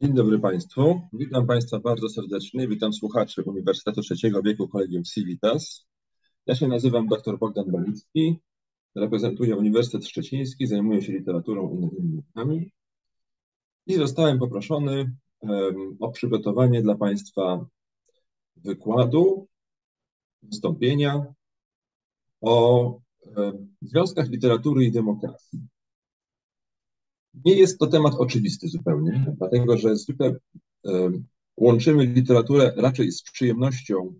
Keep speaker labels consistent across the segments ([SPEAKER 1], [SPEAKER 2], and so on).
[SPEAKER 1] Dzień dobry Państwu. Witam Państwa bardzo serdecznie. Witam słuchaczy Uniwersytetu Trzeciego Wieku Kolegium Civitas. Ja się nazywam dr Bogdan Balicki, reprezentuję Uniwersytet Szczeciński, zajmuję się literaturą i innymi naukami i zostałem poproszony um, o przygotowanie dla Państwa wykładu, wystąpienia o um, związkach literatury i demokracji. Nie jest to temat oczywisty zupełnie, dlatego że zwykle łączymy literaturę raczej z przyjemnością,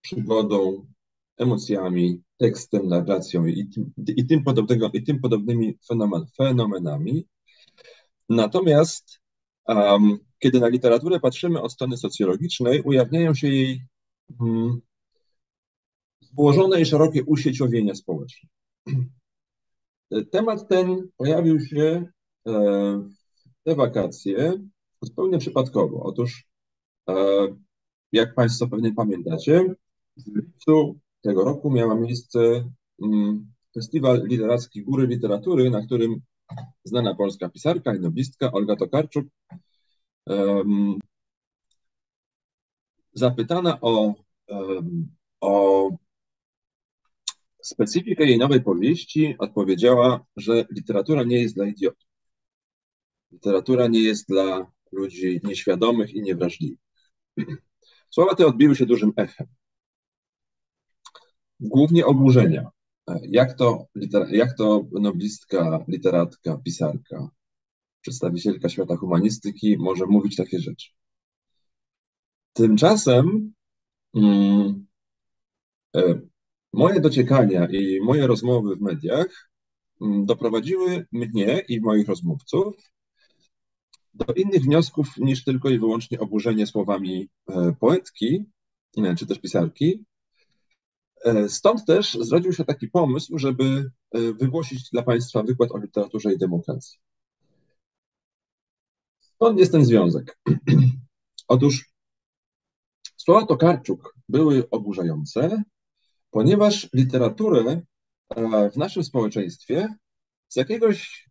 [SPEAKER 1] przygodą, emocjami, tekstem, narracją i tym, i tym, podobnego, i tym podobnymi fenomen, fenomenami. Natomiast um, kiedy na literaturę patrzymy od strony socjologicznej, ujawniają się jej um, złożone i szerokie usieciowienia społeczne. Temat ten pojawił się te wakacje zupełnie przypadkowo. Otóż, e, jak Państwo pewnie pamiętacie, w lipcu tego roku miała miejsce mm, festiwal literacki Góry Literatury, na którym znana polska pisarka i noblistka Olga Tokarczuk zapytana o, o specyfikę jej nowej powieści, odpowiedziała, że literatura nie jest dla idiotów. Literatura nie jest dla ludzi nieświadomych i niewrażliwych. Słowa te odbiły się dużym echem. Głównie oburzenia. Jak to, jak to noblistka, literatka, pisarka, przedstawicielka świata humanistyki może mówić takie rzeczy? Tymczasem mm, e, moje dociekania i moje rozmowy w mediach mm, doprowadziły mnie i moich rozmówców do innych wniosków niż tylko i wyłącznie oburzenie słowami e, poetki e, czy też pisarki. E, stąd też zrodził się taki pomysł, żeby wygłosić dla Państwa wykład o literaturze i demokracji. Skąd jest ten związek? Otóż słowa Tokarczuk były oburzające, ponieważ literaturę w naszym społeczeństwie z jakiegoś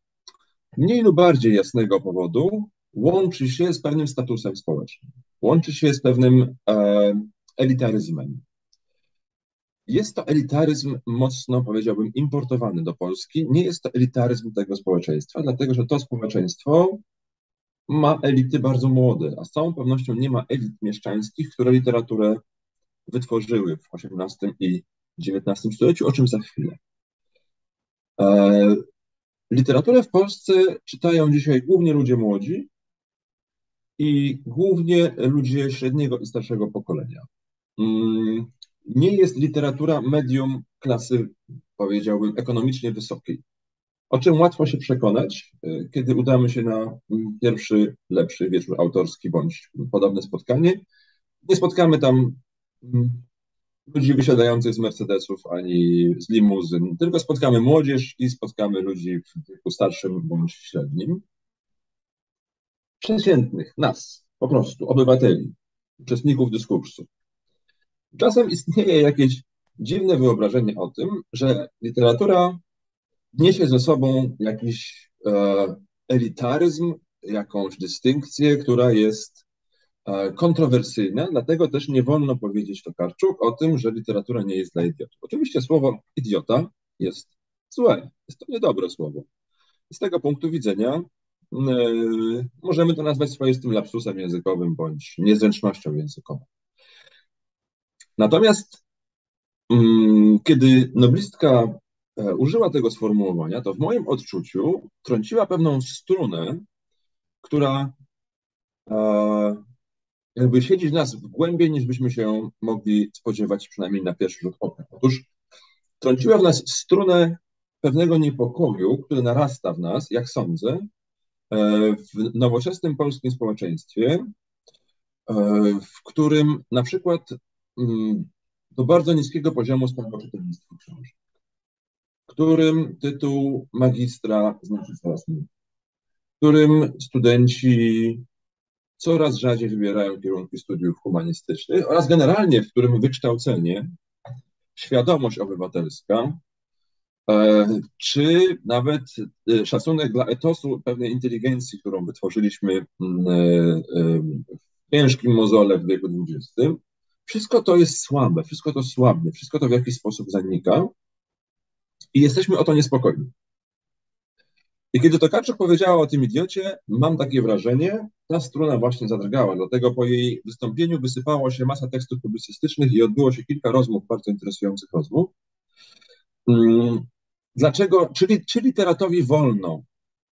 [SPEAKER 1] mniej lub bardziej jasnego powodu łączy się z pewnym statusem społecznym, łączy się z pewnym e, elitaryzmem. Jest to elitaryzm mocno, powiedziałbym, importowany do Polski. Nie jest to elitaryzm tego społeczeństwa, dlatego że to społeczeństwo ma elity bardzo młode, a z całą pewnością nie ma elit mieszczańskich, które literaturę wytworzyły w XVIII i XIX stuleciu, o czym za chwilę. E, literaturę w Polsce czytają dzisiaj głównie ludzie młodzi, i głównie ludzie średniego i starszego pokolenia. Mm, nie jest literatura medium klasy, powiedziałbym, ekonomicznie wysokiej. O czym łatwo się przekonać, e, kiedy udamy się na mm, pierwszy, lepszy wieczór autorski bądź podobne spotkanie. Nie spotkamy tam mm, ludzi wysiadających z Mercedesów ani z limuzyn, tylko spotkamy młodzież i spotkamy ludzi w wieku starszym bądź średnim przeciętnych, nas, po prostu, obywateli, uczestników dyskursu. Czasem istnieje jakieś dziwne wyobrażenie o tym, że literatura niesie ze sobą jakiś e, elitaryzm, jakąś dystynkcję, która jest e, kontrowersyjna, dlatego też nie wolno powiedzieć Tokarczuk o tym, że literatura nie jest dla idiotów. Oczywiście słowo idiota jest złe, jest to niedobre słowo. Z tego punktu widzenia możemy to nazwać swoistym lapsusem językowym bądź niezręcznością językową. Natomiast mm, kiedy noblistka e, użyła tego sformułowania, to w moim odczuciu trąciła pewną strunę, która e, jakby siedzi w nas głębiej niż byśmy się mogli spodziewać, przynajmniej na pierwszy rzut oka. Otóż trąciła w nas strunę pewnego niepokoju, który narasta w nas, jak sądzę, w nowoczesnym polskim społeczeństwie, e, w którym na przykład mm, do bardzo niskiego poziomu spadło czytelnictwo książek, którym tytuł magistra znaczy coraz mniej, którym studenci coraz rzadziej wybierają kierunki studiów humanistycznych oraz generalnie, w którym wykształcenie, świadomość obywatelska czy nawet szacunek dla etosu pewnej inteligencji, którą wytworzyliśmy mm, w ciężkim mozole w wieku XX. Wszystko to jest słabe, wszystko to słabne, wszystko to w jakiś sposób zanika i jesteśmy o to niespokojni. I kiedy Tokarczuk powiedziała o tym idiocie, mam takie wrażenie, ta struna właśnie zadrgała, dlatego po jej wystąpieniu wysypało się masa tekstów publicystycznych i odbyło się kilka rozmów, bardzo interesujących rozmów. Dlaczego, czy, czy literatowi wolno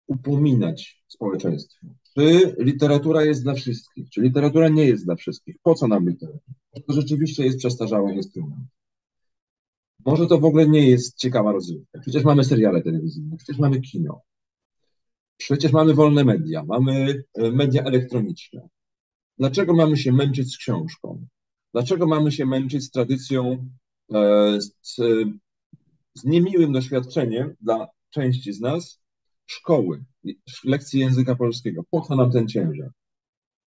[SPEAKER 1] upominać społeczeństwo? Czy literatura jest dla wszystkich? Czy literatura nie jest dla wszystkich? Po co nam literatura? To rzeczywiście jest przestarzały instrument. Może to w ogóle nie jest ciekawa rozrywka. Przecież mamy seriale telewizyjne, przecież mamy kino, przecież mamy wolne media, mamy e, media elektroniczne. Dlaczego mamy się męczyć z książką? Dlaczego mamy się męczyć z tradycją, e, z, z niemiłym doświadczeniem dla części z nas szkoły, lekcji języka polskiego? Po co nam ten ciężar?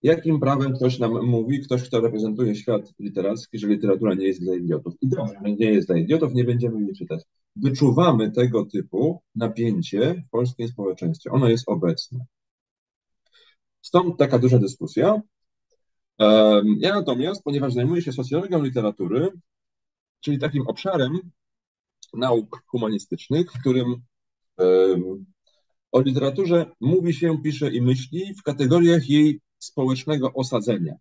[SPEAKER 1] Jakim prawem ktoś nam mówi, ktoś, kto reprezentuje świat literacki, że literatura nie jest dla idiotów? I dobrze, nie jest dla idiotów, nie będziemy jej czytać. Wyczuwamy tego typu napięcie w polskim społeczeństwie. Ono jest obecne. Stąd taka duża dyskusja. Ja natomiast, ponieważ zajmuję się socjologią literatury, czyli takim obszarem nauk humanistycznych, w którym o literaturze mówi się, pisze i myśli w kategoriach jej społecznego osadzenia.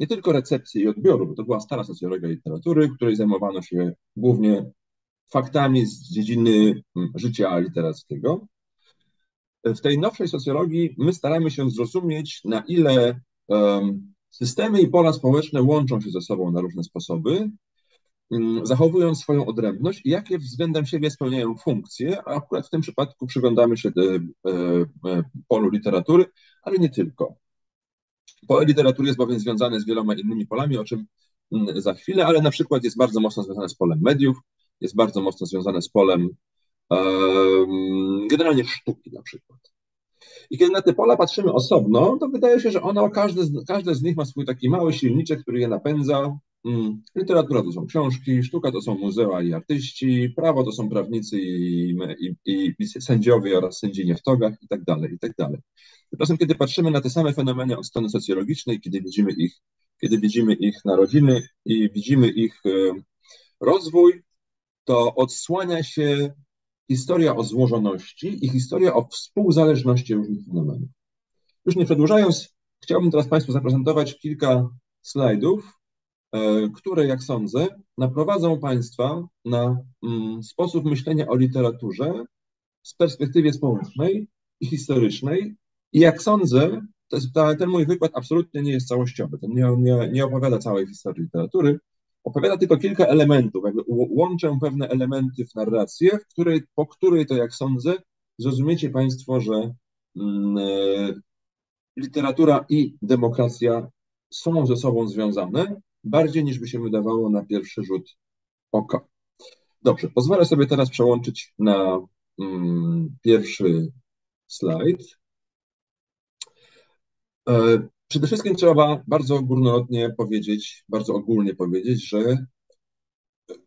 [SPEAKER 1] Nie tylko recepcji i odbioru, bo to była stara socjologia literatury, której zajmowano się głównie faktami z dziedziny życia literackiego. W tej nowszej socjologii my staramy się zrozumieć, na ile systemy i pola społeczne łączą się ze sobą na różne sposoby, zachowując swoją odrębność i jakie względem siebie spełniają funkcje, a akurat w tym przypadku przyglądamy się de, e, polu literatury, ale nie tylko. Pole literatury jest bowiem związane z wieloma innymi polami, o czym mm, za chwilę, ale na przykład jest bardzo mocno związane z polem mediów, jest bardzo mocno związane z polem generalnie sztuki na przykład. I kiedy na te pola patrzymy osobno, to wydaje się, że ono, każde każde z nich ma swój taki mały silniczek, który je napędza. Mm, literatura to są książki, sztuka to są muzea i artyści, prawo to są prawnicy i, i, i, sędziowie oraz sędzinie w togach i tak dalej, i tak. Tymczasem, kiedy patrzymy na te same fenomeny od strony socjologicznej, kiedy widzimy ich, kiedy widzimy ich narodziny i widzimy ich e, rozwój, to odsłania się historia o złożoności i historia o współzależności różnych fenomenów. Już nie przedłużając, chciałbym teraz Państwu zaprezentować kilka slajdów, które, jak sądzę, naprowadzą Państwa na mm, sposób myślenia o literaturze z perspektywy społecznej i historycznej, i jak sądzę, ta, ten mój wykład absolutnie nie jest całościowy. Ten nie, nie, nie opowiada całej historii literatury, opowiada tylko kilka elementów. Jakby łączę pewne elementy w narrację, w której, po której to, jak sądzę, zrozumiecie Państwo, że mm, e, literatura i demokracja są ze sobą związane, bardziej niż by się wydawało na pierwszy rzut oka. Dobrze, pozwolę sobie teraz przełączyć na mm, pierwszy slajd. E, przede wszystkim trzeba bardzo górnolotnie powiedzieć, bardzo ogólnie powiedzieć, że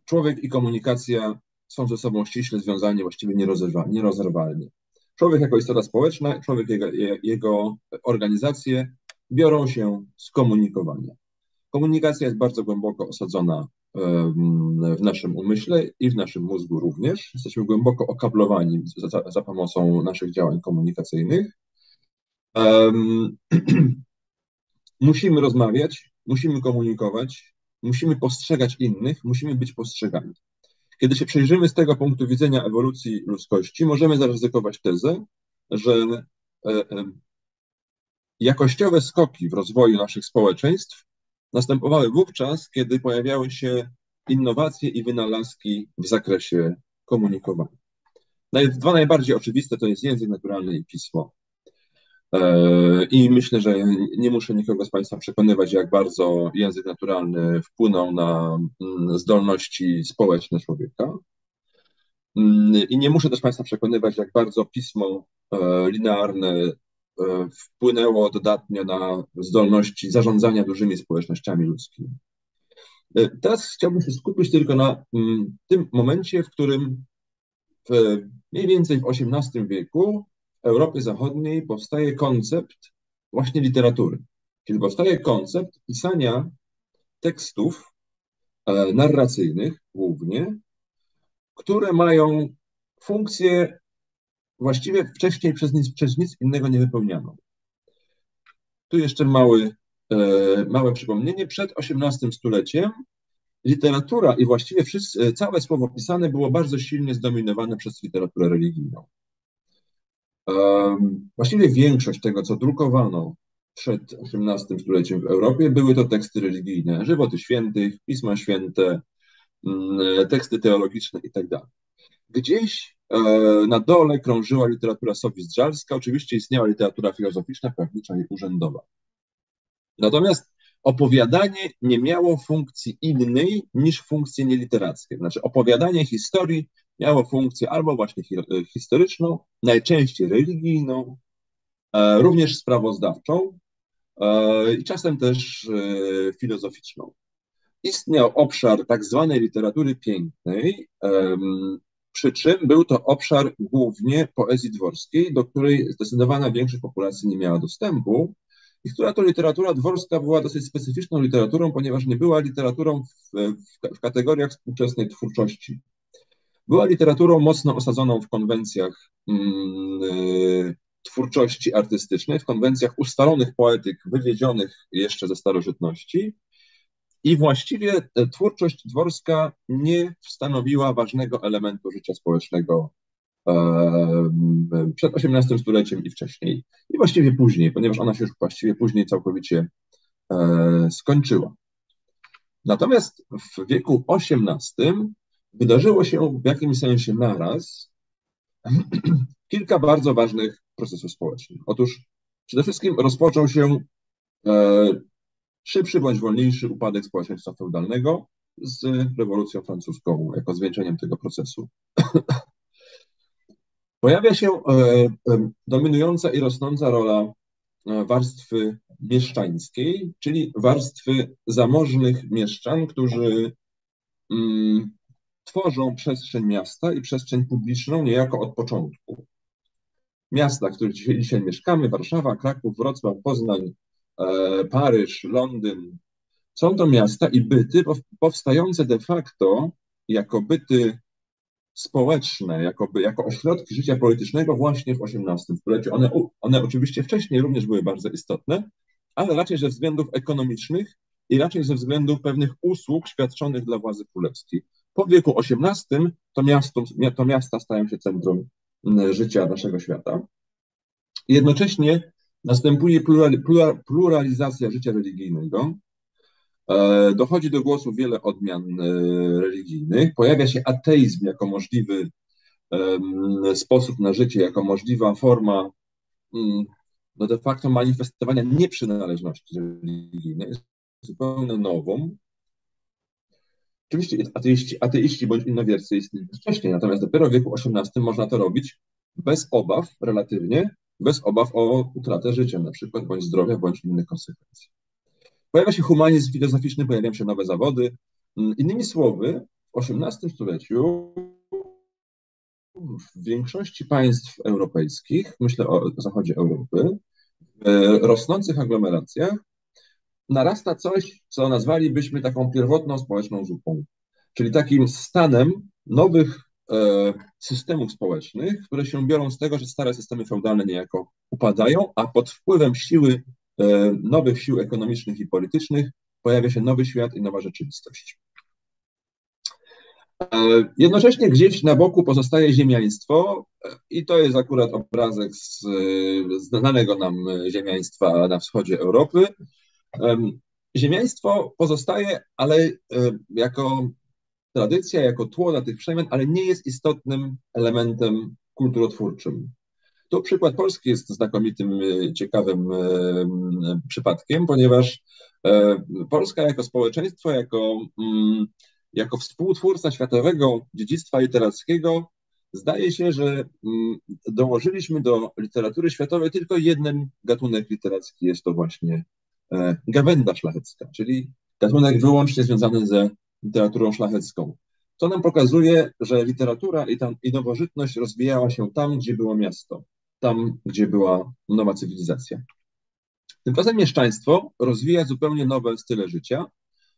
[SPEAKER 1] człowiek i komunikacja są ze sobą ściśle związani, właściwie nierozerwalnie. Człowiek jako istota społeczna, człowiek jego, jego organizacje biorą się z komunikowania. Komunikacja jest bardzo głęboko osadzona w naszym umyśle i w naszym mózgu również. Jesteśmy głęboko okablowani za, za pomocą naszych działań komunikacyjnych. Um, musimy rozmawiać, musimy komunikować, musimy postrzegać innych, musimy być postrzegani. Kiedy się przejrzymy z tego punktu widzenia ewolucji ludzkości, możemy zaryzykować tezę, że e, e, jakościowe skoki w rozwoju naszych społeczeństw następowały wówczas, kiedy pojawiały się innowacje i wynalazki w zakresie komunikowania. Dwa najbardziej oczywiste to jest język naturalny i pismo. E, I myślę, że nie muszę nikogo z Państwa przekonywać, jak bardzo język naturalny wpłynął na mm, zdolności społeczne człowieka. Mm, I nie muszę też Państwa przekonywać, jak bardzo pismo e, linearne wpłynęło dodatnio na zdolności zarządzania dużymi społecznościami ludzkimi. Teraz chciałbym się skupić tylko na mm, tym momencie, w którym w, mniej więcej w XVIII wieku w Europie Zachodniej powstaje koncept właśnie literatury. Czyli powstaje koncept pisania tekstów e, narracyjnych głównie, które mają funkcję właściwie wcześniej przez nic, przez nic innego nie wypełnianą. Tu jeszcze mały, e, małe przypomnienie. Przed XVIII stuleciem literatura i właściwie wszyscy, całe słowo pisane było bardzo silnie zdominowane przez literaturę religijną. Właściwie większość tego, co drukowano przed XVIII stuleciem w Europie, były to teksty religijne, żywoty świętych, pisma święte, mm, teksty teologiczne itd. Tak Gdzieś e, na dole krążyła literatura sofizdżalska, oczywiście istniała literatura filozoficzna, prawnicza i urzędowa. Natomiast opowiadanie nie miało funkcji innej niż funkcje nieliterackie. Znaczy opowiadanie historii miało funkcję albo właśnie historyczną, najczęściej religijną, e, również sprawozdawczą e, i czasem też e, filozoficzną. Istniał obszar tak zwanej literatury pięknej, przy czym był to obszar głównie poezji dworskiej, do której zdecydowana większość populacji nie miała dostępu, i która to literatura dworska była dosyć specyficzną literaturą, ponieważ nie była literaturą w, w, w kategoriach współczesnej twórczości. Była literaturą mocno osadzoną w konwencjach mm, y, twórczości artystycznej, w konwencjach ustalonych poetyk wywiedzionych jeszcze ze starożytności. I właściwie e, twórczość dworska nie stanowiła ważnego elementu życia społecznego przed XVIII stuleciem i wcześniej, i właściwie później, ponieważ ona się już właściwie później całkowicie e, skończyła. Natomiast w wieku XVIII wydarzyło się w jakimś sensie naraz kilka bardzo ważnych procesów społecznych. Otóż przede wszystkim rozpoczął się e, szybszy bądź wolniejszy upadek społeczeństwa feudalnego z rewolucją francuską jako zwieńczeniem tego procesu. Pojawia się e, e, dominująca i rosnąca rola e, warstwy mieszczańskiej, czyli warstwy zamożnych mieszczan, którzy mm, tworzą przestrzeń miasta i przestrzeń publiczną niejako od początku. Miasta, w których dzisiaj, dzisiaj mieszkamy, Warszawa, Kraków, Wrocław, Poznań, Paryż, Londyn, są to miasta i byty powstające de facto jako byty społeczne, jako, jako ośrodki życia politycznego właśnie w XVIII stuleciu. One, one oczywiście wcześniej również były bardzo istotne, ale raczej ze względów ekonomicznych i raczej ze względów pewnych usług świadczonych dla władzy królewskiej. Po wieku XVIII to, miasto, to miasta stają się centrum życia naszego świata. Jednocześnie następuje pluralizacja życia religijnego, E, dochodzi do głosu wiele odmian e, religijnych. Pojawia się ateizm jako możliwy sposób na życie, jako możliwa forma mm, no de facto manifestowania nieprzynależności religijnej, jest zupełnie nową. Oczywiście ateiści, ateiści bądź innowiercy istnieli wcześniej, natomiast dopiero w wieku XVIII można to robić bez obaw, relatywnie, bez obaw o utratę życia na przykład, bądź zdrowia, bądź innych konsekwencji. Pojawia się humanizm filozoficzny, pojawiają się nowe zawody. Mm, innymi słowy, w XVIII stuleciu w większości państw europejskich, myślę o zachodzie Europy, w rosnących aglomeracjach narasta coś, co nazwalibyśmy taką pierwotną społeczną zupą, czyli takim stanem nowych e, systemów społecznych, które się biorą z tego, że stare systemy feudalne niejako upadają, a pod wpływem siły E, nowych sił ekonomicznych i politycznych, pojawia się nowy świat i nowa rzeczywistość. E, jednocześnie gdzieś na boku pozostaje ziemiaństwo e, i to jest akurat obrazek z znanego nam ziemiaństwa na wschodzie Europy. Ziemiaństwo pozostaje, ale jako tradycja, jako tło dla tych przemian, ale nie jest istotnym elementem kulturotwórczym. Tu przykład Polski jest znakomitym, e, ciekawym e, przypadkiem, ponieważ e, Polska jako społeczeństwo, jako, mm, jako współtwórca światowego dziedzictwa literackiego, zdaje się, że mm, dołożyliśmy do literatury światowej tylko jeden gatunek literacki, jest to właśnie gawenda szlachecka, czyli gatunek wyłącznie związany ze literaturą szlachecką. To nam pokazuje, że literatura i, tam, i nowożytność rozwijała się tam, gdzie było miasto, tam, gdzie była nowa cywilizacja. Tymczasem mieszczaństwo rozwija zupełnie nowe style życia,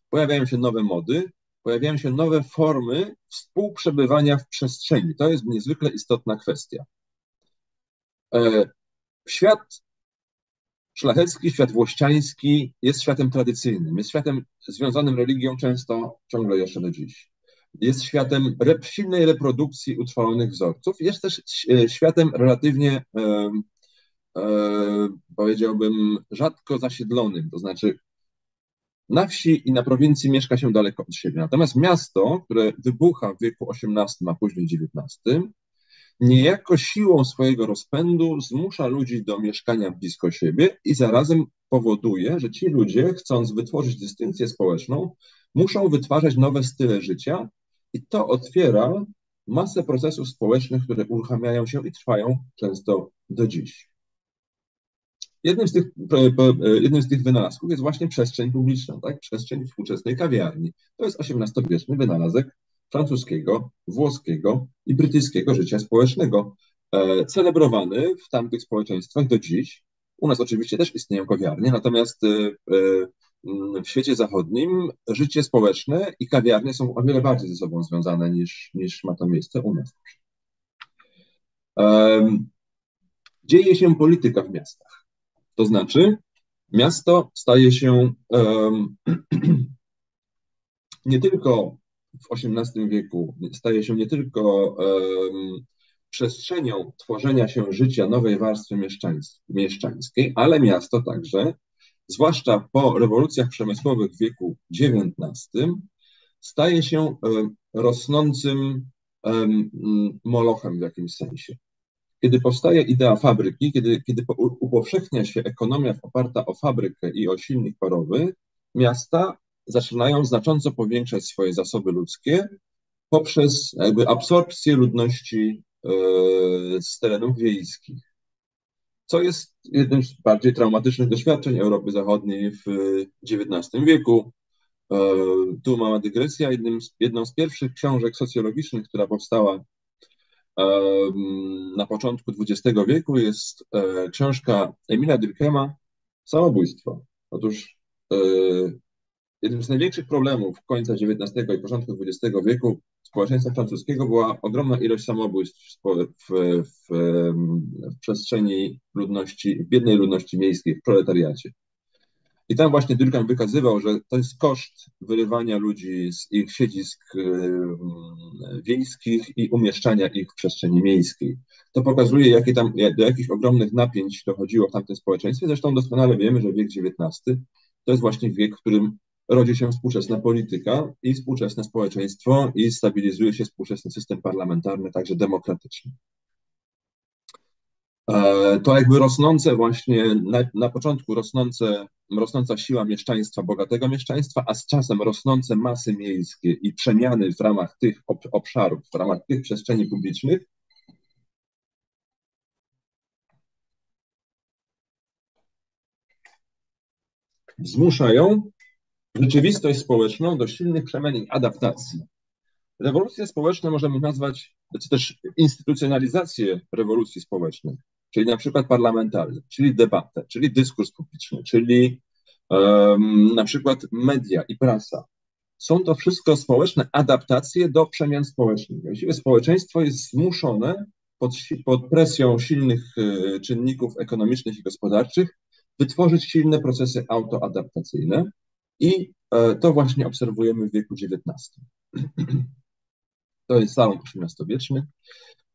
[SPEAKER 1] pojawiają się nowe mody, pojawiają się nowe formy współprzebywania w przestrzeni. To jest niezwykle istotna kwestia. E, świat szlachecki, świat włościański jest światem tradycyjnym, jest światem związanym religią często ciągle jeszcze do dziś. Jest światem rep, silnej reprodukcji utrwalonych wzorców, jest też e, światem relatywnie, e, e, powiedziałbym, rzadko zasiedlonym, to znaczy na wsi i na prowincji mieszka się daleko od siebie. Natomiast miasto, które wybucha w wieku XVIII, a później XIX, niejako siłą swojego rozpędu zmusza ludzi do mieszkania blisko siebie i zarazem powoduje, że ci ludzie, chcąc wytworzyć dystynkcję społeczną, muszą wytwarzać nowe style życia i to otwiera masę procesów społecznych, które uruchamiają się i trwają często do dziś. Jednym z tych, jednym z tych wynalazków jest właśnie przestrzeń publiczna, tak? przestrzeń współczesnej kawiarni. To jest XVIII-wieczny wynalazek francuskiego, włoskiego i brytyjskiego życia społecznego, e, celebrowany w tamtych społeczeństwach do dziś. U nas oczywiście też istnieją kawiarnie, natomiast e, e, w świecie zachodnim życie społeczne i kawiarnie są o wiele bardziej ze sobą związane niż, niż ma to miejsce u nas. Dzieje się polityka w miastach. To znaczy, miasto staje się um, nie tylko w XVIII wieku staje się nie tylko przestrzenią tworzenia się życia nowej warstwy mieszczańskiej, ale miasto także, zwłaszcza po rewolucjach przemysłowych w wieku XIX, staje się rosnącym molochem w jakimś sensie. Kiedy powstaje idea fabryki, kiedy, kiedy upowszechnia się ekonomia oparta o fabrykę i o silnik parowy, miasta zaczynają znacząco powiększać swoje zasoby ludzkie poprzez jakby absorpcję ludności e, z terenów wiejskich. Co jest jednym z bardziej traumatycznych doświadczeń Europy Zachodniej w XIX wieku. E, tu mała dygresja. Jednym z, jedną z pierwszych książek socjologicznych, która powstała na początku XX wieku jest e, książka Emila Durkheima Samobójstwo. Otóż Jednym z największych problemów końca XIX i początku XX wieku społeczeństwa francuskiego była ogromna ilość samobójstw w, w, w, w przestrzeni ludności, w biednej ludności miejskiej, w proletariacie. I tam właśnie Durkheim wykazywał, że to jest koszt wyrywania ludzi z ich siedzisk wiejskich i umieszczania ich w przestrzeni miejskiej. To pokazuje, jakie tam, do jakich ogromnych napięć dochodziło w tamtym społeczeństwie. Zresztą doskonale wiemy, że wiek XIX to jest właśnie wiek, w którym rodzi się współczesna polityka i współczesne społeczeństwo i stabilizuje się współczesny system parlamentarny, także demokratyczny. E, to jakby rosnące właśnie, na, na początku rosnące, rosnąca siła mieszczaństwa, bogatego mieszczaństwa, a z czasem rosnące masy miejskie i przemiany w ramach tych obszarów, w ramach tych przestrzeni publicznych, zmuszają rzeczywistość społeczną do silnych przemian i adaptacji. Rewolucje społeczne możemy nazwać, czy też instytucjonalizację rewolucji społecznej, czyli na przykład parlamentarne, czyli debatę, czyli dyskurs publiczny, czyli um, na przykład media i prasa. Są to wszystko społeczne adaptacje do przemian społecznych. Właściwie społeczeństwo jest zmuszone pod, pod presją silnych y, czynników ekonomicznych i gospodarczych wytworzyć silne procesy autoadaptacyjne, i e, to właśnie obserwujemy w wieku XIX. To jest salon XVIII-wieczny.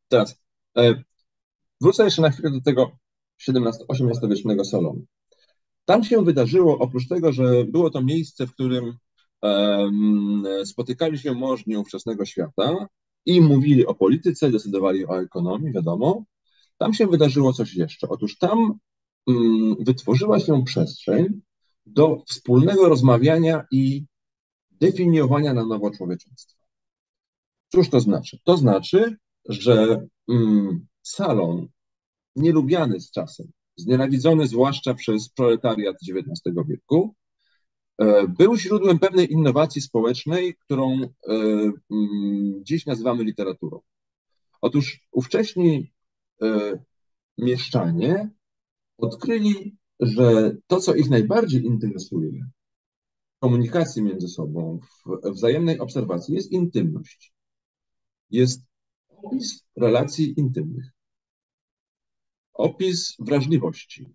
[SPEAKER 1] Teraz e, wrócę jeszcze na chwilę do tego XVIII-wiecznego salonu. Tam się wydarzyło, oprócz tego, że było to miejsce, w którym spotykali się możni ówczesnego świata i mówili o polityce, decydowali o ekonomii, wiadomo, tam się wydarzyło coś jeszcze. Otóż tam mm, wytworzyła się przestrzeń, do wspólnego rozmawiania i definiowania na nowo człowieczeństwa. Cóż to znaczy? To znaczy, że mm, salon nielubiany z czasem, znienawidzony zwłaszcza przez proletariat XIX wieku, był źródłem pewnej innowacji społecznej, którą mm, dziś nazywamy literaturą. Otóż ówcześni mieszczanie odkryli, że to, co ich najbardziej interesuje w komunikacji między sobą, w wzajemnej obserwacji, jest intymność. Jest opis relacji intymnych, opis wrażliwości,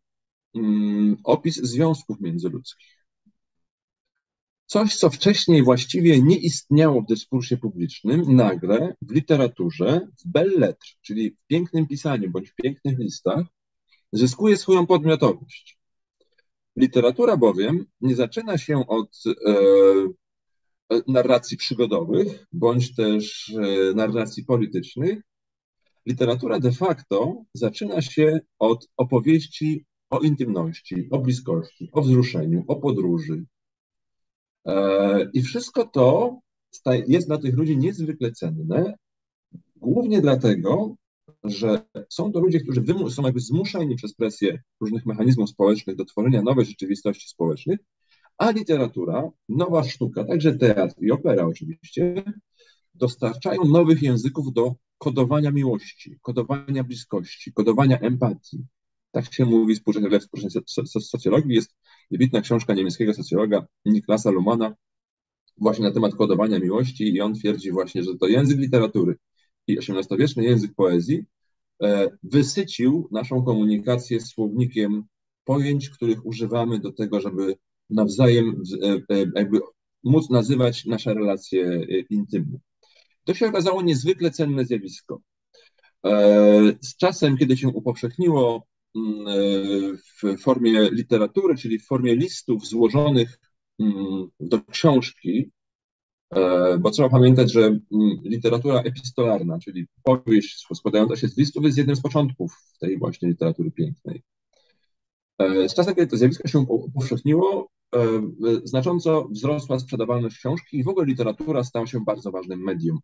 [SPEAKER 1] mm, opis związków międzyludzkich. Coś, co wcześniej właściwie nie istniało w dyskursie publicznym, nagle w literaturze, w belles lettres, czyli w pięknym pisaniu bądź w pięknych listach, zyskuje swoją podmiotowość. Literatura bowiem nie zaczyna się od e, narracji przygodowych bądź też e, narracji politycznych. Literatura de facto zaczyna się od opowieści o intymności, o bliskości, o wzruszeniu, o podróży. E, I wszystko to jest dla tych ludzi niezwykle cenne, głównie dlatego, że są to ludzie, którzy są jakby zmuszeni przez presję różnych mechanizmów społecznych do tworzenia nowej rzeczywistości społecznych, a literatura, nowa sztuka, także teatr i opera oczywiście, dostarczają nowych języków do kodowania miłości, kodowania bliskości, kodowania empatii. Tak się mówi współcześnie we współczesnej socjologii. Jest wybitna książka niemieckiego socjologa Niklasa Lumana właśnie na temat kodowania miłości i on twierdzi właśnie, że to język literatury i XVIII-wieczny język poezji wysycił naszą komunikację słownikiem pojęć, których używamy do tego, żeby nawzajem e, e, jakby móc nazywać nasze relacje intymne. To się okazało niezwykle cenne zjawisko. Z czasem, kiedy się upowszechniło mm, w formie literatury, czyli w formie listów złożonych mm, do książki, E, bo trzeba pamiętać, że mm, literatura epistolarna, czyli powieść składająca się z listów, jest jednym z początków tej właśnie literatury pięknej. E, z czasem, kiedy to zjawisko się upowszechniło, e, znacząco wzrosła sprzedawalność książki i w ogóle literatura stała się bardzo ważnym medium.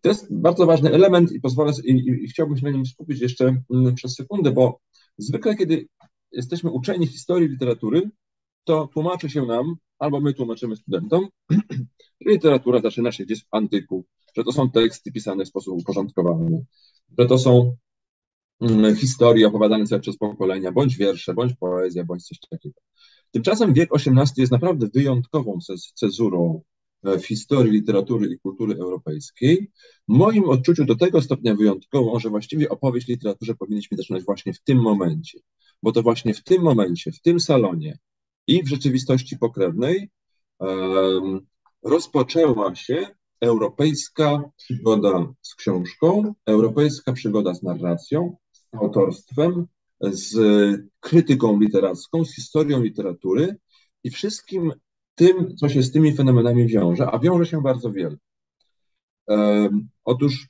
[SPEAKER 1] To jest bardzo ważny element i pozwolę i, i, i chciałbym się na nim skupić jeszcze mm, przez sekundę, bo zwykle, kiedy jesteśmy uczeni historii literatury, to tłumaczy się nam, albo my tłumaczymy studentom, literatura zaczyna się gdzieś w antyku, że to są teksty pisane w sposób uporządkowany, że to są mm, historie opowiadane sobie przez pokolenia, bądź wiersze, bądź poezja, bądź coś takiego. Tymczasem wiek XVIII jest naprawdę wyjątkową cezurą e, w historii literatury i kultury europejskiej. W moim odczuciu do tego stopnia wyjątkową, że właściwie opowieść literaturze powinniśmy zaczynać właśnie w tym momencie, bo to właśnie w tym momencie, w tym salonie, i w rzeczywistości pokrewnej rozpoczęła się europejska przygoda z książką, europejska przygoda z narracją, z autorstwem, z krytyką literacką, z historią literatury i wszystkim tym, co się z tymi fenomenami wiąże, a wiąże się bardzo wiele. Otóż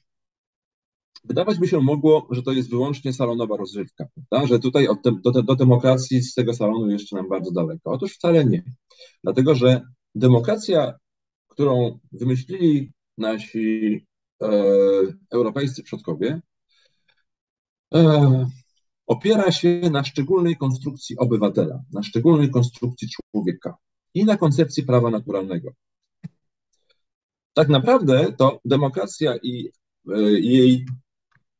[SPEAKER 1] Wydawać by się mogło, że to jest wyłącznie salonowa rozrywka, prawda? że tutaj do, do demokracji z tego salonu jeszcze nam bardzo daleko. Otóż wcale nie. Dlatego, że demokracja, którą wymyślili nasi e, europejscy przodkowie, e, opiera się na szczególnej konstrukcji obywatela, na szczególnej konstrukcji człowieka i na koncepcji prawa naturalnego. Tak naprawdę to demokracja i e, jej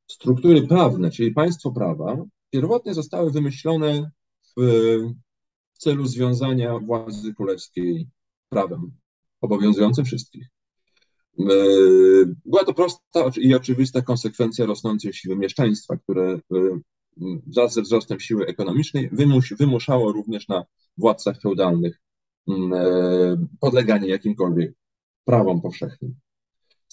[SPEAKER 1] struktury prawne, czyli państwo prawa, pierwotnie zostały wymyślone w celu związania władzy królewskiej prawem obowiązującym wszystkich. E, była to prosta i oczywista konsekwencja rosnącej siły mieszczaństwa, które e, wraz ze wzrostem siły ekonomicznej wymus, wymuszało również na władcach feudalnych e, podleganie jakimkolwiek prawom powszechnym.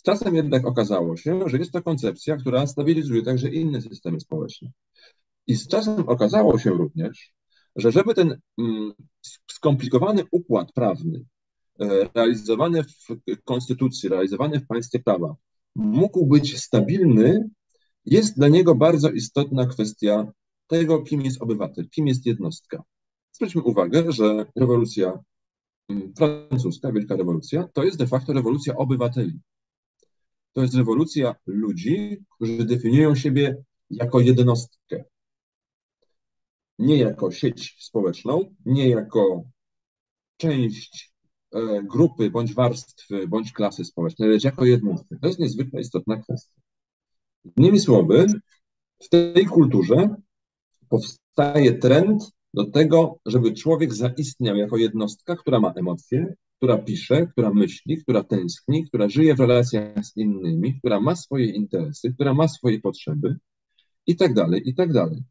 [SPEAKER 1] Z czasem jednak okazało się, że jest to koncepcja, która stabilizuje także inne systemy społeczne. I z czasem okazało się również, że żeby ten mm, skomplikowany układ prawny e, realizowany w konstytucji, realizowany w państwie prawa mógł być stabilny, jest dla niego bardzo istotna kwestia tego, kim jest obywatel, kim jest jednostka. Zwróćmy uwagę, że rewolucja mm, francuska, wielka rewolucja, to jest de facto rewolucja obywateli to jest rewolucja ludzi, którzy definiują siebie jako jednostkę. Nie jako sieć społeczną, nie jako część e, grupy, bądź warstwy, bądź klasy społecznej, lecz jako jednostkę. To jest niezwykle istotna kwestia. Innymi słowy, w tej kulturze powstaje trend do tego, żeby człowiek zaistniał jako jednostka, która ma emocje, która pisze, która myśli, która tęskni, która żyje w relacjach z innymi, która ma swoje interesy, która ma swoje potrzeby i tak dalej, i tak dalej.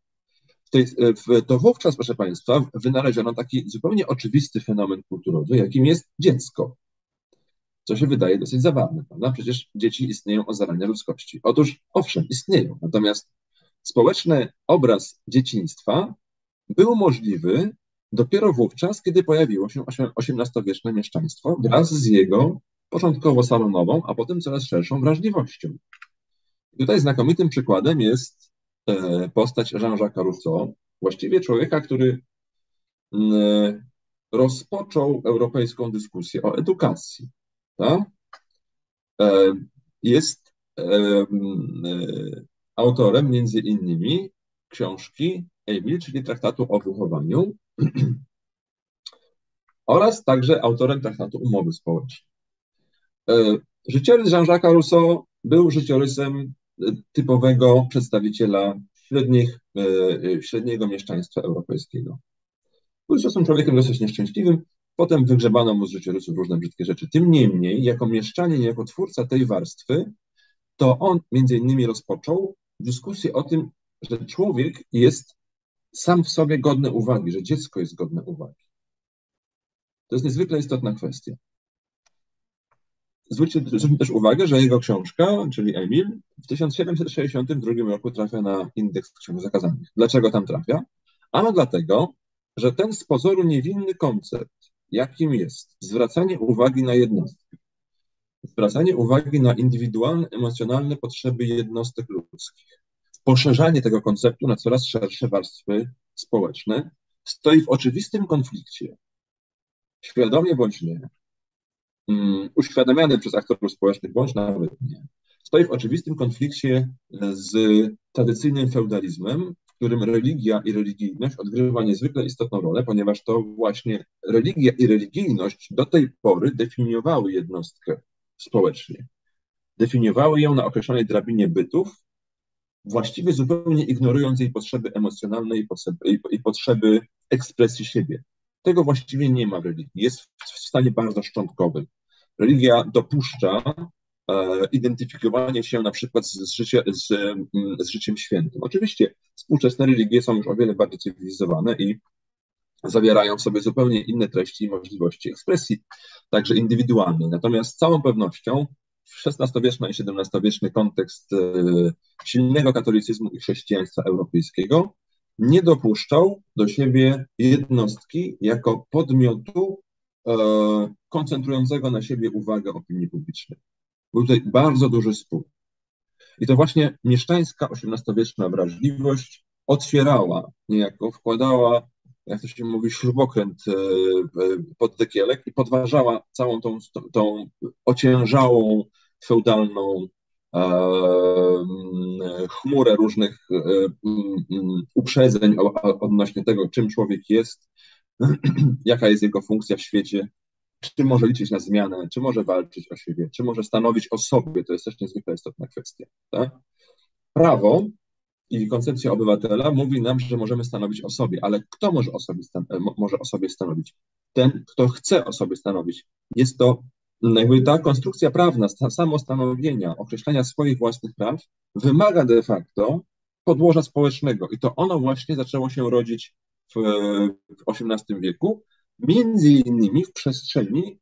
[SPEAKER 1] To wówczas, proszę Państwa, wynaleziono taki zupełnie oczywisty fenomen kulturowy, jakim jest dziecko. Co się wydaje dosyć zabawne, prawda? Przecież dzieci istnieją o zarania ludzkości. Otóż, owszem, istnieją, natomiast społeczny obraz dzieciństwa był możliwy dopiero wówczas, kiedy pojawiło się XVIII-wieczne mieszczaństwo wraz z jego początkowo salonową, a potem coraz szerszą wrażliwością. I tutaj znakomitym przykładem jest e, postać Jean-Jacques Rousseau, właściwie człowieka, który rozpoczął europejską dyskusję o edukacji. Tak? Jest e, autorem między innymi książki Emil, czyli traktatu o wychowaniu oraz także autorem traktatu umowy społecznej. E, życiorys Jean-Jacques Rousseau był życiorysem e, typowego przedstawiciela średnich, e, średniego mieszczaństwa europejskiego. Był zresztą człowiekiem dosyć nieszczęśliwym, potem wygrzebano mu z życiorysów różne brzydkie rzeczy. Tym niemniej, jako mieszczanin, jako twórca tej warstwy, to on między innymi rozpoczął dyskusję o tym, że człowiek jest sam w sobie godny uwagi, że dziecko jest godne uwagi. To jest niezwykle istotna kwestia. Zwróćcie, zwróćmy też uwagę, że jego książka, czyli Emil, w 1762 roku trafia na indeks ksiąg zakazanych. Dlaczego tam trafia? Ano dlatego, że ten z pozoru niewinny koncept, jakim jest zwracanie uwagi na jednostkę, zwracanie uwagi na indywidualne, emocjonalne potrzeby jednostek ludzkich, poszerzanie tego konceptu na coraz szersze warstwy społeczne stoi w oczywistym konflikcie, świadomie bądź nie, um, uświadamiany przez aktorów społecznych bądź nawet nie, stoi w oczywistym konflikcie z tradycyjnym feudalizmem, w którym religia i religijność odgrywa niezwykle istotną rolę, ponieważ to właśnie religia i religijność do tej pory definiowały jednostkę społecznie. Definiowały ją na określonej drabinie bytów, właściwie zupełnie ignorując jej potrzeby emocjonalne i potrzeby, i potrzeby ekspresji siebie. Tego właściwie nie ma w religii. Jest w stanie bardzo szczątkowym. Religia dopuszcza e, identyfikowanie się na przykład z, życie, z, z życiem świętym. Oczywiście współczesne religie są już o wiele bardziej cywilizowane i zawierają w sobie zupełnie inne treści i możliwości ekspresji, także indywidualnej. Natomiast z całą pewnością XVI-wieczny i XVII-wieczny kontekst e, silnego katolicyzmu i chrześcijaństwa europejskiego nie dopuszczał do siebie jednostki jako podmiotu e, koncentrującego na siebie uwagę opinii publicznej. Był tutaj bardzo duży spór. I to właśnie mieszczańska XVIII-wieczna wrażliwość otwierała, niejako wkładała, jak to się mówi, śrubokręt e, pod dekielek i podważała całą tą, tą ociężałą feudalną chmurę różnych e, uprzedzeń odnośnie tego, czym człowiek jest, jaka jest jego funkcja w świecie, czy może liczyć na zmianę, czy może walczyć o siebie, czy może stanowić o sobie. To jest też niezwykle istotna kwestia. Tak? Prawo i koncepcja obywatela mówi nam, że możemy stanowić o sobie, ale kto może o sobie, może o sobie stanowić? Ten, kto chce o sobie stanowić. Jest to jakby ta konstrukcja prawna, samostanowienia, określenia swoich własnych praw wymaga de facto podłoża społecznego i to ono właśnie zaczęło się rodzić w, w XVIII wieku, między innymi w przestrzeni,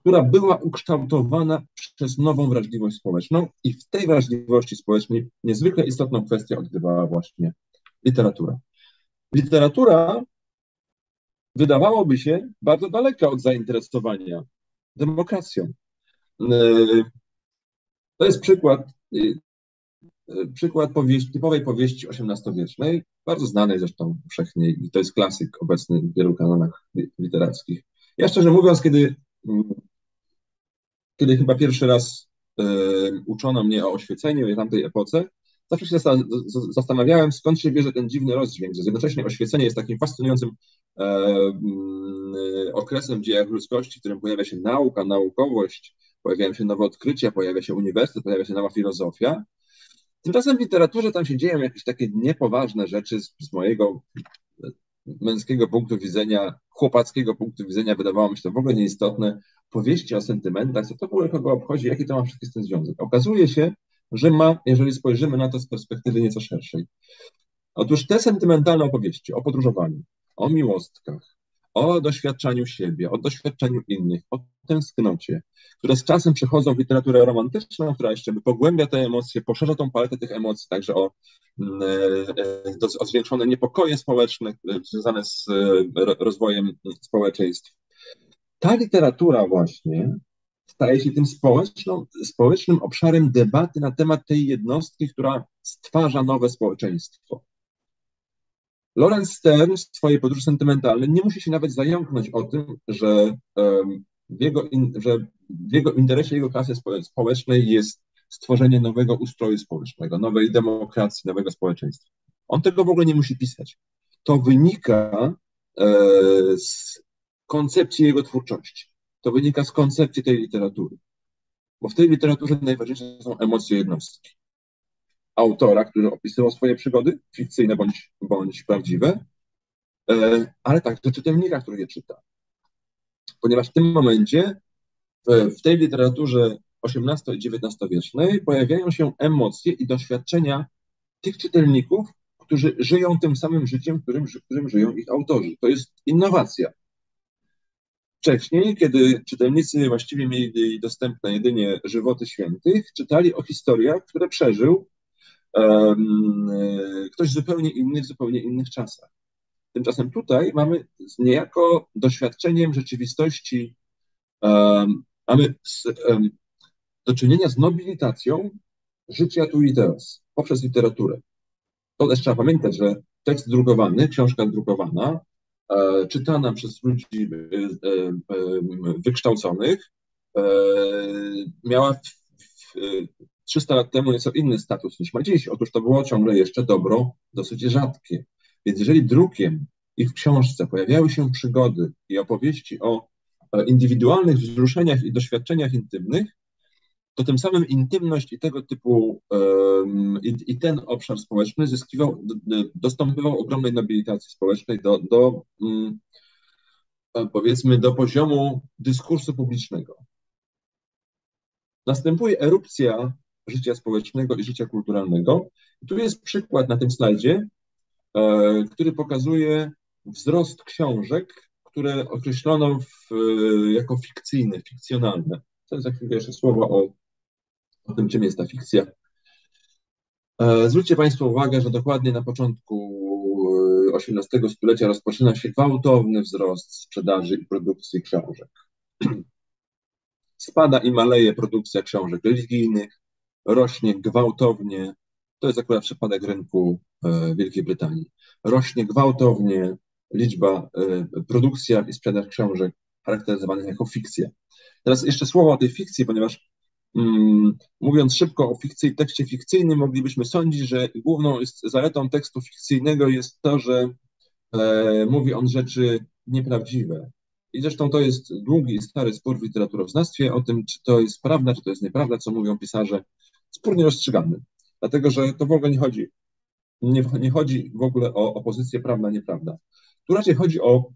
[SPEAKER 1] która była ukształtowana przez nową wrażliwość społeczną i w tej wrażliwości społecznej niezwykle istotną kwestię odgrywała właśnie literatura. Literatura wydawałoby się bardzo daleka od zainteresowania demokracją. E, to jest przykład, e, e, przykład powieści, typowej powieści XVIII-wiecznej, bardzo znanej zresztą powszechnie i to jest klasyk obecny w wielu kanonach literackich. Ja szczerze mówiąc, kiedy, mm, kiedy chyba pierwszy raz uczono mnie o oświeceniu w tamtej epoce, zawsze się zastanawiałem, skąd się bierze ten dziwny rozdźwięk, że jednocześnie oświecenie jest takim fascynującym mm, okresem w dziejach ludzkości, w którym pojawia się nauka, naukowość, pojawiają się nowe odkrycia, pojawia się uniwersytet, pojawia się nowa filozofia. Tymczasem w literaturze tam się dzieją jakieś takie niepoważne rzeczy z, z mojego męskiego punktu widzenia, chłopackiego punktu widzenia wydawało mi się to w ogóle nieistotne. Powieści o sentymentach, co to w ogóle kogo obchodzi, jaki to ma wszystkie z tym związek. Okazuje się, że ma, jeżeli spojrzymy na to z perspektywy nieco szerszej. Otóż te sentymentalne opowieści o podróżowaniu, o miłostkach, o doświadczaniu siebie, o doświadczeniu innych, o tęsknocie, które z czasem przechodzą w literaturę romantyczną, która jeszcze pogłębia te emocje, poszerza tą paletę tych emocji, także o, mm, e, o zwiększone niepokoje społeczne związane z e, rozwojem społeczeństw. Ta literatura właśnie staje się tym społecznym obszarem debaty na temat tej jednostki, która stwarza nowe społeczeństwo. Lorenz Stern w swojej podróży sentymentalnej nie musi się nawet zająknąć o tym, że w jego, in, że w jego interesie jego klasy społecznej jest stworzenie nowego ustroju społecznego, nowej demokracji, nowego społeczeństwa. On tego w ogóle nie musi pisać. To wynika e, z koncepcji jego twórczości. To wynika z koncepcji tej literatury. Bo w tej literaturze najważniejsze są emocje jednostki autora, który opisywał swoje przygody, fikcyjne bądź, bądź prawdziwe, e, ale także czytelnika, który je czyta. Ponieważ w tym momencie w, tej literaturze XVIII i XIX-wiecznej pojawiają się emocje i doświadczenia tych czytelników, którzy żyją tym samym życiem, którym, którym żyją ich autorzy. To jest innowacja. Wcześniej, kiedy czytelnicy właściwie mieli dostępne jedynie żywoty świętych, czytali o historiach, które przeżył ktoś zupełnie inny w zupełnie innych czasach. Tymczasem tutaj mamy niejako doświadczeniem rzeczywistości, mamy z, do czynienia z nobilitacją życia tu i teraz poprzez literaturę. To też trzeba pamiętać, że tekst drukowany, książka drukowana, czytana przez ludzi e, e, wykształconych, miała w, w, 300 lat temu nieco inny status niż ma dziś. Otóż to było ciągle jeszcze dobro dosyć rzadkie. Więc jeżeli drukiem i w książce pojawiały się przygody i opowieści o indywidualnych wzruszeniach i doświadczeniach intymnych, to tym samym intymność i tego typu i, i, ten obszar społeczny zyskiwał, dostępował ogromnej nobilitacji społecznej do, do um, powiedzmy do poziomu dyskursu publicznego. Następuje erupcja życia społecznego i życia kulturalnego. I tu jest przykład na tym slajdzie, e, który pokazuje wzrost książek, które określono w, e, jako fikcyjne, fikcjonalne. To za chwilę jeszcze słowo o, o tym, czym jest ta fikcja. E, zwróćcie Państwo uwagę, że dokładnie na początku XVIII stulecia rozpoczyna się gwałtowny wzrost sprzedaży i produkcji książek. Spada i maleje produkcja książek religijnych, rośnie gwałtownie, to jest akurat przypadek rynku e, Wielkiej Brytanii, rośnie gwałtownie liczba, e, produkcja i sprzedaż książek charakteryzowanych jako fikcja. Teraz jeszcze słowo o tej fikcji, ponieważ mm, mówiąc szybko o fikcji tekście fikcyjnym, moglibyśmy sądzić, że główną jest, zaletą tekstu fikcyjnego jest to, że e, mówi on rzeczy nieprawdziwe. I zresztą to jest długi i stary spór w literaturoznawstwie o tym, czy to jest prawda, czy to jest nieprawda, co mówią pisarze spór nierozstrzygany, dlatego że to w ogóle nie chodzi, nie, nie chodzi w ogóle o opozycję prawna, nieprawda. Tu raczej chodzi o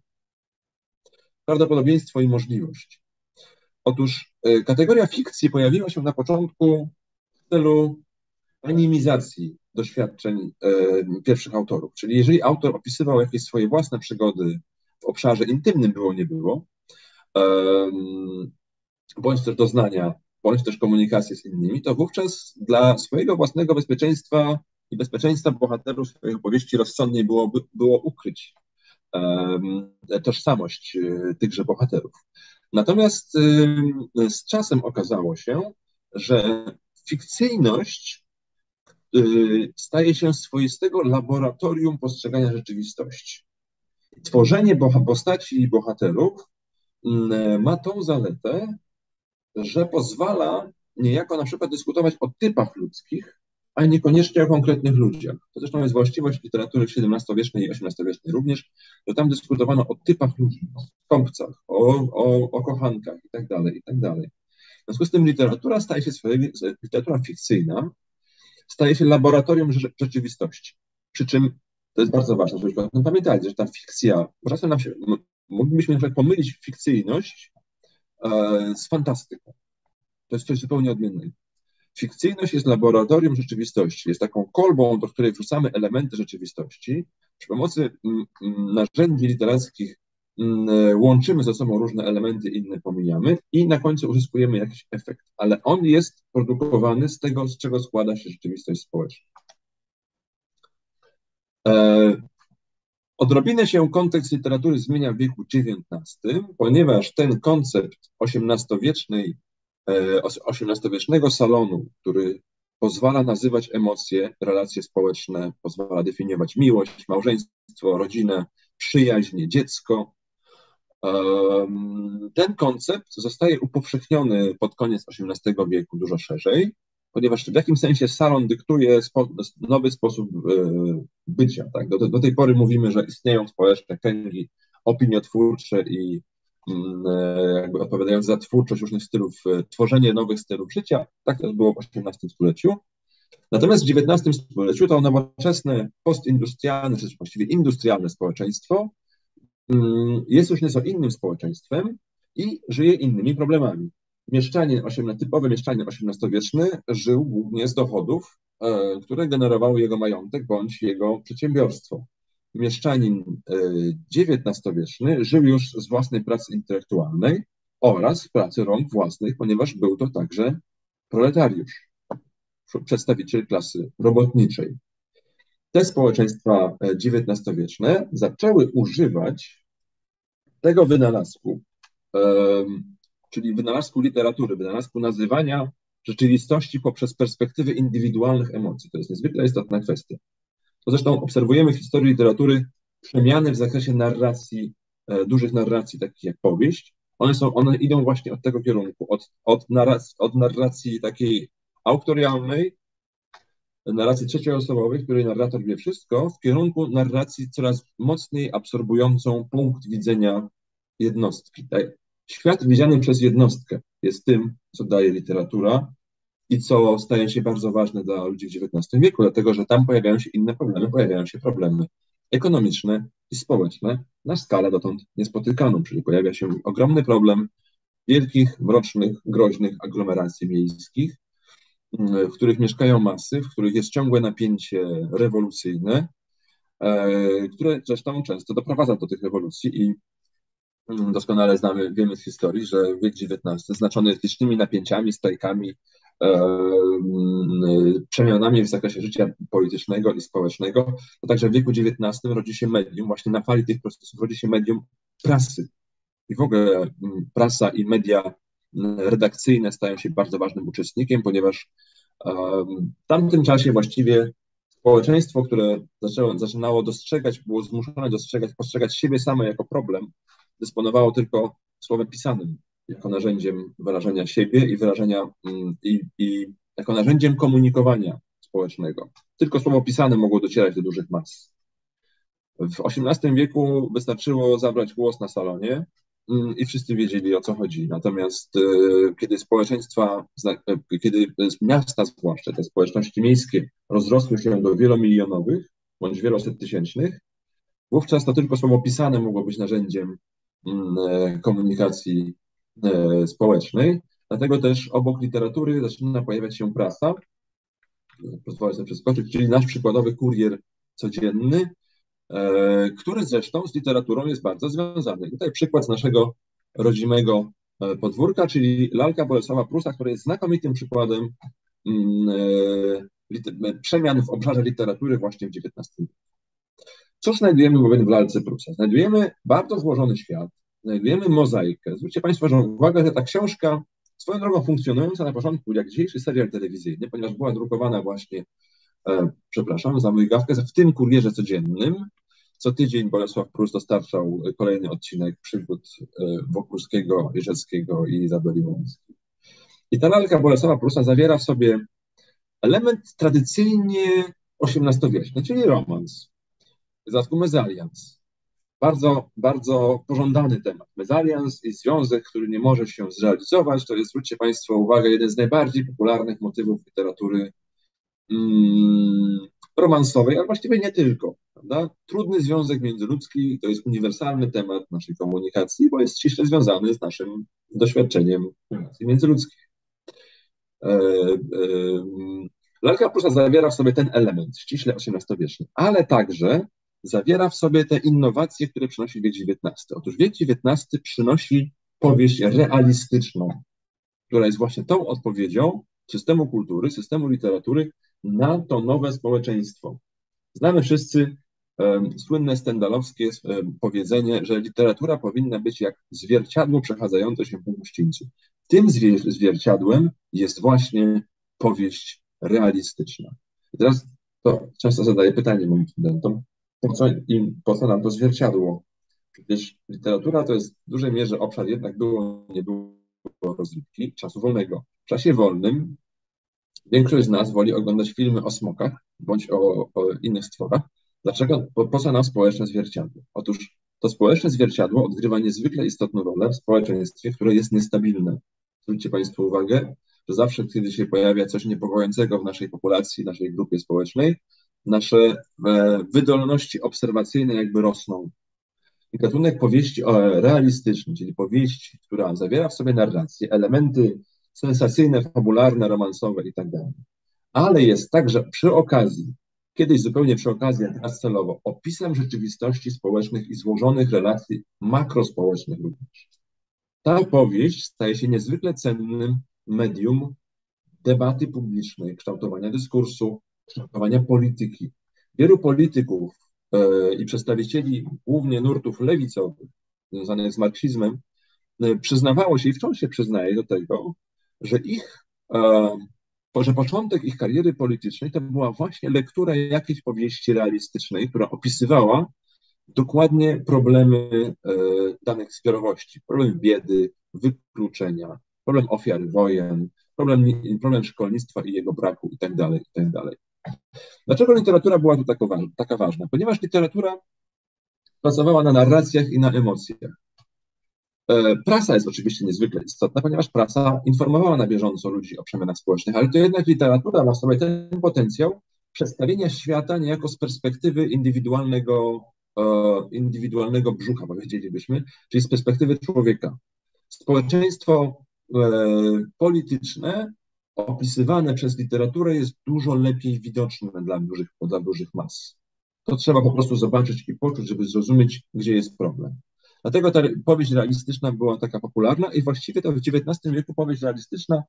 [SPEAKER 1] prawdopodobieństwo i możliwość. Otóż y, kategoria fikcji pojawiła się na początku w celu animizacji doświadczeń y, pierwszych autorów. Czyli jeżeli autor opisywał jakieś swoje własne przygody w obszarze intymnym, było nie było, bądź też doznania bądź też komunikację z innymi, to wówczas dla swojego własnego bezpieczeństwa i bezpieczeństwa bohaterów swojej opowieści rozsądniej byłoby, było ukryć tożsamość e, tychże bohaterów. Natomiast z czasem okazało się, że fikcyjność um, staje się swoistego laboratorium postrzegania rzeczywistości. Tworzenie postaci i bohaterów ma tą zaletę, że pozwala niejako na przykład dyskutować o typach ludzkich, a niekoniecznie o konkretnych ludziach. To zresztą jest właściwość literatury XVII-wiecznej i XVIII-wiecznej również, że tam dyskutowano o typach ludzi, o skąpcach, o, o, o kochankach itd., tak itd. Tak w związku z tym literatura staje się literatura fikcyjna staje się laboratorium rzeczywistości. Przy czym to jest bardzo ważne, żebyśmy o tym pamiętali, że ta fikcja, czasem nam się, moglibyśmy na pomylić fikcyjność e, z fantastyką. To jest coś zupełnie odmiennego. Fikcyjność jest laboratorium rzeczywistości, jest taką kolbą, do której wrzucamy elementy rzeczywistości. Przy pomocy mm, mm, narzędzi literackich mm, łączymy ze sobą różne elementy, inne pomijamy i na końcu uzyskujemy jakiś efekt, ale on jest produkowany z tego, z czego składa się rzeczywistość społeczna. E, odrobinę się kontekst literatury zmienia w wieku XIX, ponieważ ten koncept XVIII-wiecznej XVIII-wiecznego e, salonu, który pozwala nazywać emocje, relacje społeczne, pozwala definiować miłość, małżeństwo, rodzinę, przyjaźń, dziecko. Ten koncept zostaje upowszechniony pod koniec XVIII wieku dużo szerzej, ponieważ w jakimś sensie salon dyktuje spo, nowy sposób e, bycia. Tak? Do, do tej pory mówimy, że istnieją społeczne kręgi opiniotwórcze i jakby odpowiadając za twórczość różnych stylów, e, tworzenie nowych stylów życia. Tak też było w XVIII stuleciu. Natomiast w XIX stuleciu to nowoczesne, postindustrialne, czy właściwie industrialne społeczeństwo mm, jest już nieco innym społeczeństwem i żyje innymi problemami. Mieszczanie, typowy mieszczanie XVIII-wieczny żył głównie z dochodów, e, które generowały jego majątek bądź jego przedsiębiorstwo mieszczanin XIX-wieczny e, żył już z własnej pracy intelektualnej oraz pracy rąk własnych, ponieważ był to także proletariusz, przedstawiciel klasy robotniczej. Te społeczeństwa XIX-wieczne zaczęły używać tego wynalazku, czyli wynalazku literatury, wynalazku nazywania rzeczywistości poprzez perspektywy indywidualnych emocji. To jest niezwykle istotna kwestia. To zresztą obserwujemy w historii literatury przemiany w zakresie narracji, e, dużych narracji, takich jak powieść. One, są, one idą właśnie od tego kierunku, od, od, narracji, od narracji takiej autorialnej, narracji trzecioosobowej, w której narrator wie wszystko, w kierunku narracji coraz mocniej absorbującą punkt widzenia jednostki. Tak? Świat widziany przez jednostkę jest tym, co daje literatura, i co staje się bardzo ważne dla ludzi w XIX wieku, dlatego że tam pojawiają się inne problemy, pojawiają się problemy ekonomiczne i społeczne na skalę dotąd niespotykaną, czyli pojawia się ogromny problem wielkich, mrocznych, groźnych aglomeracji miejskich, w których mieszkają masy, w których jest ciągłe napięcie rewolucyjne, e, które zresztą często doprowadza do tych rewolucji i mm, doskonale znamy, wiemy z historii, że wiek XIX znaczony licznymi napięciami, strajkami, przemianami w zakresie życia politycznego i społecznego, to także w wieku XIX rodzi się medium, właśnie na fali tych procesów rodzi się medium prasy. I w ogóle prasa i media redakcyjne stają się bardzo ważnym uczestnikiem, ponieważ w tamtym czasie właściwie społeczeństwo, które zaczęło, zaczynało dostrzegać, było zmuszone dostrzegać, postrzegać siebie same jako problem, dysponowało tylko słowem pisanym jako narzędziem wyrażenia siebie i wyrażenia mm, i, i jako narzędziem komunikowania społecznego. Tylko słowo pisane mogło docierać do dużych mas. W XVIII wieku wystarczyło zabrać głos na salonie mm, i wszyscy wiedzieli o co chodzi. Natomiast e, kiedy społeczeństwa, e, kiedy miasta zwłaszcza, te społeczności miejskie rozrosły się do wielomilionowych bądź wieloset tysięcznych, wówczas to tylko słowo pisane mogło być narzędziem mm, e, komunikacji społecznej. Dlatego też obok literatury zaczyna pojawiać się prasa. Pozwolę sobie przeskoczyć, czyli nasz przykładowy kurier codzienny, e, który zresztą z literaturą jest bardzo związany. Tutaj przykład z naszego rodzimego e, podwórka, czyli lalka Bolesława Prusa, która jest znakomitym przykładem mm, przemian w obszarze literatury właśnie w XIX wieku. Co znajdujemy w lalce Prusa? Znajdujemy bardzo złożony świat, znajdujemy mozaikę. Zwróćcie Państwo uwagę, że ta książka, swoją drogą funkcjonująca na początku jak dzisiejszy serial telewizyjny, ponieważ była drukowana właśnie, e, przepraszam za mrugawkę, w tym kurierze codziennym. Co tydzień Bolesław Prus dostarczał kolejny odcinek przygód e, Wokulskiego, Jerzeckiego i Izabeli Łąckiej. I ta lalka Bolesława Prusa zawiera w sobie element tradycyjnie XVIII-wieczny, czyli romans. W dodatku. Bardzo, bardzo pożądany temat. Mezalians i związek, który nie może się zrealizować, to jest, zwróćcie Państwo uwagę, jeden z najbardziej popularnych motywów literatury mm, romansowej, ale właściwie nie tylko. Prawda? Trudny związek międzyludzki to jest uniwersalny temat naszej komunikacji, bo jest ściśle związany z naszym doświadczeniem relacji międzyludzkich. E, e, Lalka Prusa zawiera w sobie ten element, ściśle XVIII-wieczny, ale także zawiera w sobie te innowacje, które przynosi wiek XIX. Otóż wiek XIX przynosi powieść realistyczną, która jest właśnie tą odpowiedzią systemu kultury, systemu literatury na to nowe społeczeństwo. Znamy wszyscy um, słynne stendalowskie um, powiedzenie, że literatura powinna być jak zwierciadło przechadzające się po gościńcu. Tym zwierciadłem jest właśnie powieść realistyczna. I teraz to często zadaję pytanie moim studentom, po co, im, po co nam to zwierciadło? Przecież literatura to jest w dużej mierze obszar jednak było, nie było rozrywki, czasu wolnego. W czasie wolnym większość z nas woli oglądać filmy o smokach bądź o, o innych stworach. Dlaczego? Po, co nam społeczne zwierciadło? Otóż to społeczne zwierciadło odgrywa niezwykle istotną rolę w społeczeństwie, które jest niestabilne. Zwróćcie Państwo uwagę, że zawsze, kiedy się pojawia coś niepokojącego w naszej populacji, naszej grupie społecznej, nasze e, wydolności obserwacyjne jakby rosną. I gatunek powieści realistyczny, czyli powieści, która zawiera w sobie narrację, elementy sensacyjne, fabularne, romansowe i tak. Ale jest także przy okazji, kiedyś zupełnie przy okazji, a teraz celowo, opisem rzeczywistości społecznych i złożonych relacji makrospołecznych również. Ta powieść staje się niezwykle cennym medium debaty publicznej, kształtowania dyskursu, kształtowania polityki. Wielu polityków e, i przedstawicieli głównie nurtów lewicowych związanych z marksizmem e, przyznawało się i wciąż się przyznaje do tego, że ich, e, że początek ich kariery politycznej to była właśnie lektura jakiejś powieści realistycznej, która opisywała dokładnie problemy danych zbiorowości, problem biedy, wykluczenia, problem ofiar wojen, problem, problem szkolnictwa i jego braku itd. Tak itd. Dlaczego literatura była tu taka, taka ważna? Ponieważ literatura pracowała na narracjach i na emocjach. E, prasa jest oczywiście niezwykle istotna, ponieważ prasa informowała na bieżąco ludzi o przemianach społecznych, ale to jednak literatura ma w sobie ten potencjał przedstawienia świata niejako z perspektywy indywidualnego, e, indywidualnego brzucha, powiedzielibyśmy, czyli z perspektywy człowieka. Społeczeństwo e, polityczne opisywane przez literaturę jest dużo lepiej widoczne dla dużych, dla dużych mas. To trzeba po prostu zobaczyć i poczuć, żeby zrozumieć, gdzie jest problem. Dlatego ta powieść realistyczna była taka popularna i właściwie to w XIX wieku powieść realistyczna,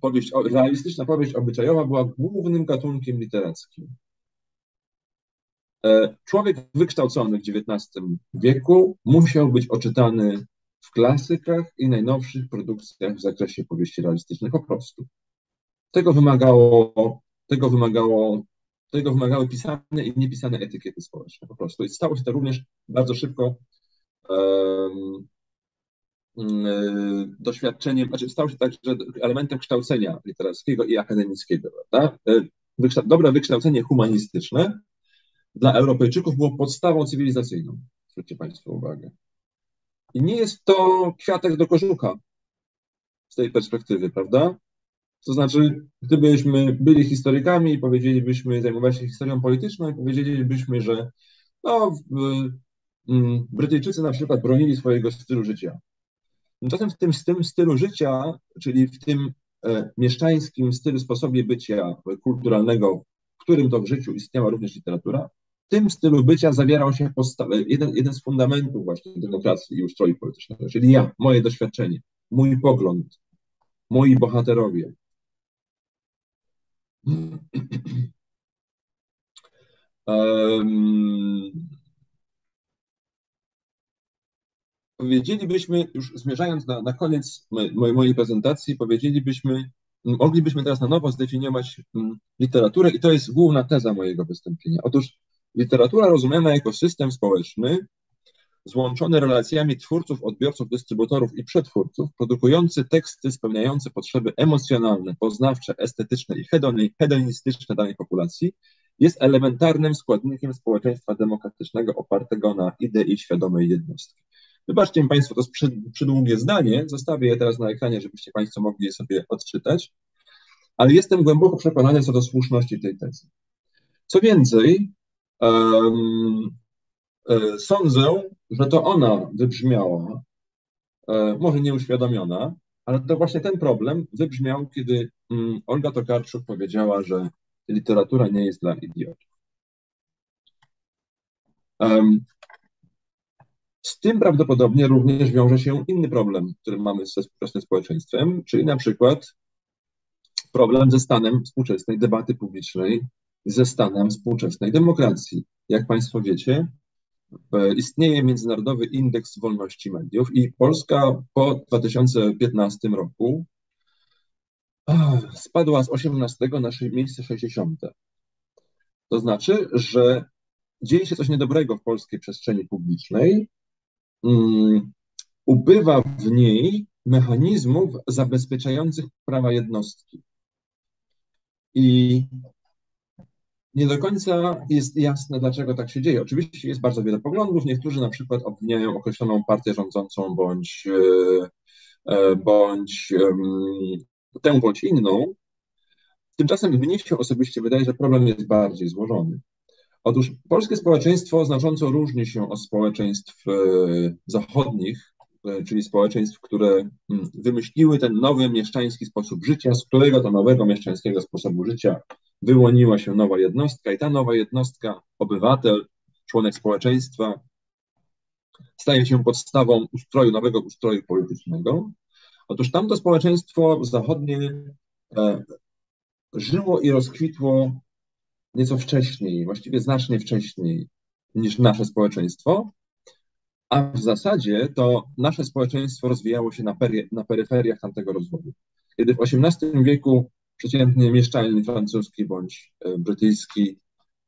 [SPEAKER 1] powieść, realistyczna powieść obyczajowa była głównym gatunkiem literackim. E, człowiek wykształcony w XIX wieku musiał być oczytany w klasykach i najnowszych produkcjach w zakresie powieści realistycznych po prostu. Tego wymagało, tego wymagało, tego wymagały pisane i niepisane etykiety społeczne po prostu. I stało się to również bardzo szybko um, doświadczeniem, znaczy stało się także elementem kształcenia literackiego i akademickiego. Prawda? E, dobre wykształcenie humanistyczne dla Europejczyków było podstawą cywilizacyjną. Zwróćcie Państwo uwagę. I nie jest to kwiatek do kożucha z tej perspektywy, prawda? To znaczy, gdybyśmy byli historykami i powiedzielibyśmy, zajmowali się historią polityczną i powiedzielibyśmy, że no, mm, Brytyjczycy na przykład bronili swojego stylu życia. Tymczasem w tym, tym stylu życia, czyli w tym e, mieszczańskim stylu, sposobie bycia kulturalnego, w którym to w życiu istniała również literatura, tym stylu bycia zawierał się jeden, jeden z fundamentów właśnie demokracji i ustroju politycznego, czyli ja, moje doświadczenie, mój pogląd, moi bohaterowie. Um, powiedzielibyśmy, już zmierzając na, na koniec mojej, mojej prezentacji, powiedzielibyśmy, moglibyśmy teraz na nowo zdefiniować mm, literaturę i to jest główna teza mojego wystąpienia. Otóż literatura rozumiana jako system społeczny, złączony relacjami twórców, odbiorców, dystrybutorów i przetwórców, produkujący teksty spełniające potrzeby emocjonalne, poznawcze, estetyczne i hedonistyczne danej populacji, jest elementarnym składnikiem społeczeństwa demokratycznego opartego na idei świadomej jednostki. Wybaczcie mi Państwo, to jest przydługie zdanie, zostawię je teraz na ekranie, żebyście Państwo mogli je sobie odczytać, ale jestem głęboko przekonany co do słuszności tej tezy. Co więcej, sądzę, że to ona wybrzmiała, e, może nieuświadomiona, ale to właśnie ten problem wybrzmiał, kiedy um, Olga Tokarczuk powiedziała, że literatura nie jest dla idiotów. Z tym prawdopodobnie również wiąże się inny problem, który mamy ze współczesnym społeczeństwem, czyli na przykład problem ze stanem współczesnej debaty publicznej, ze stanem współczesnej demokracji. Jak Państwo wiecie, e, istnieje Międzynarodowy Indeks Wolności Mediów i Polska po 2015 roku spadła z 18 na miejsce 60. To znaczy, że dzieje się coś niedobrego w polskiej przestrzeni publicznej, um, ubywa w niej mechanizmów zabezpieczających prawa jednostki. I nie do końca jest jasne, dlaczego tak się dzieje. Oczywiście jest bardzo wiele poglądów. Niektórzy na przykład obwiniają określoną partię rządzącą bądź, e, e, bądź tę bądź inną. Tymczasem mnie się osobiście wydaje, że problem jest bardziej złożony. Otóż polskie społeczeństwo znacząco różni się od społeczeństw e, zachodnich, czyli społeczeństw, które mm, wymyśliły ten nowy mieszczański sposób życia, z którego to nowego mieszczańskiego sposobu życia wyłoniła się nowa jednostka i ta nowa jednostka, obywatel, członek społeczeństwa, staje się podstawą ustroju, nowego ustroju politycznego. Otóż tamto społeczeństwo zachodnie e, żyło i rozkwitło nieco wcześniej, właściwie znacznie wcześniej niż nasze społeczeństwo, a w zasadzie to nasze społeczeństwo rozwijało się na, pery, na peryferiach tamtego rozwoju. Kiedy w XVIII wieku przeciętny mieszczanin francuski bądź e, brytyjski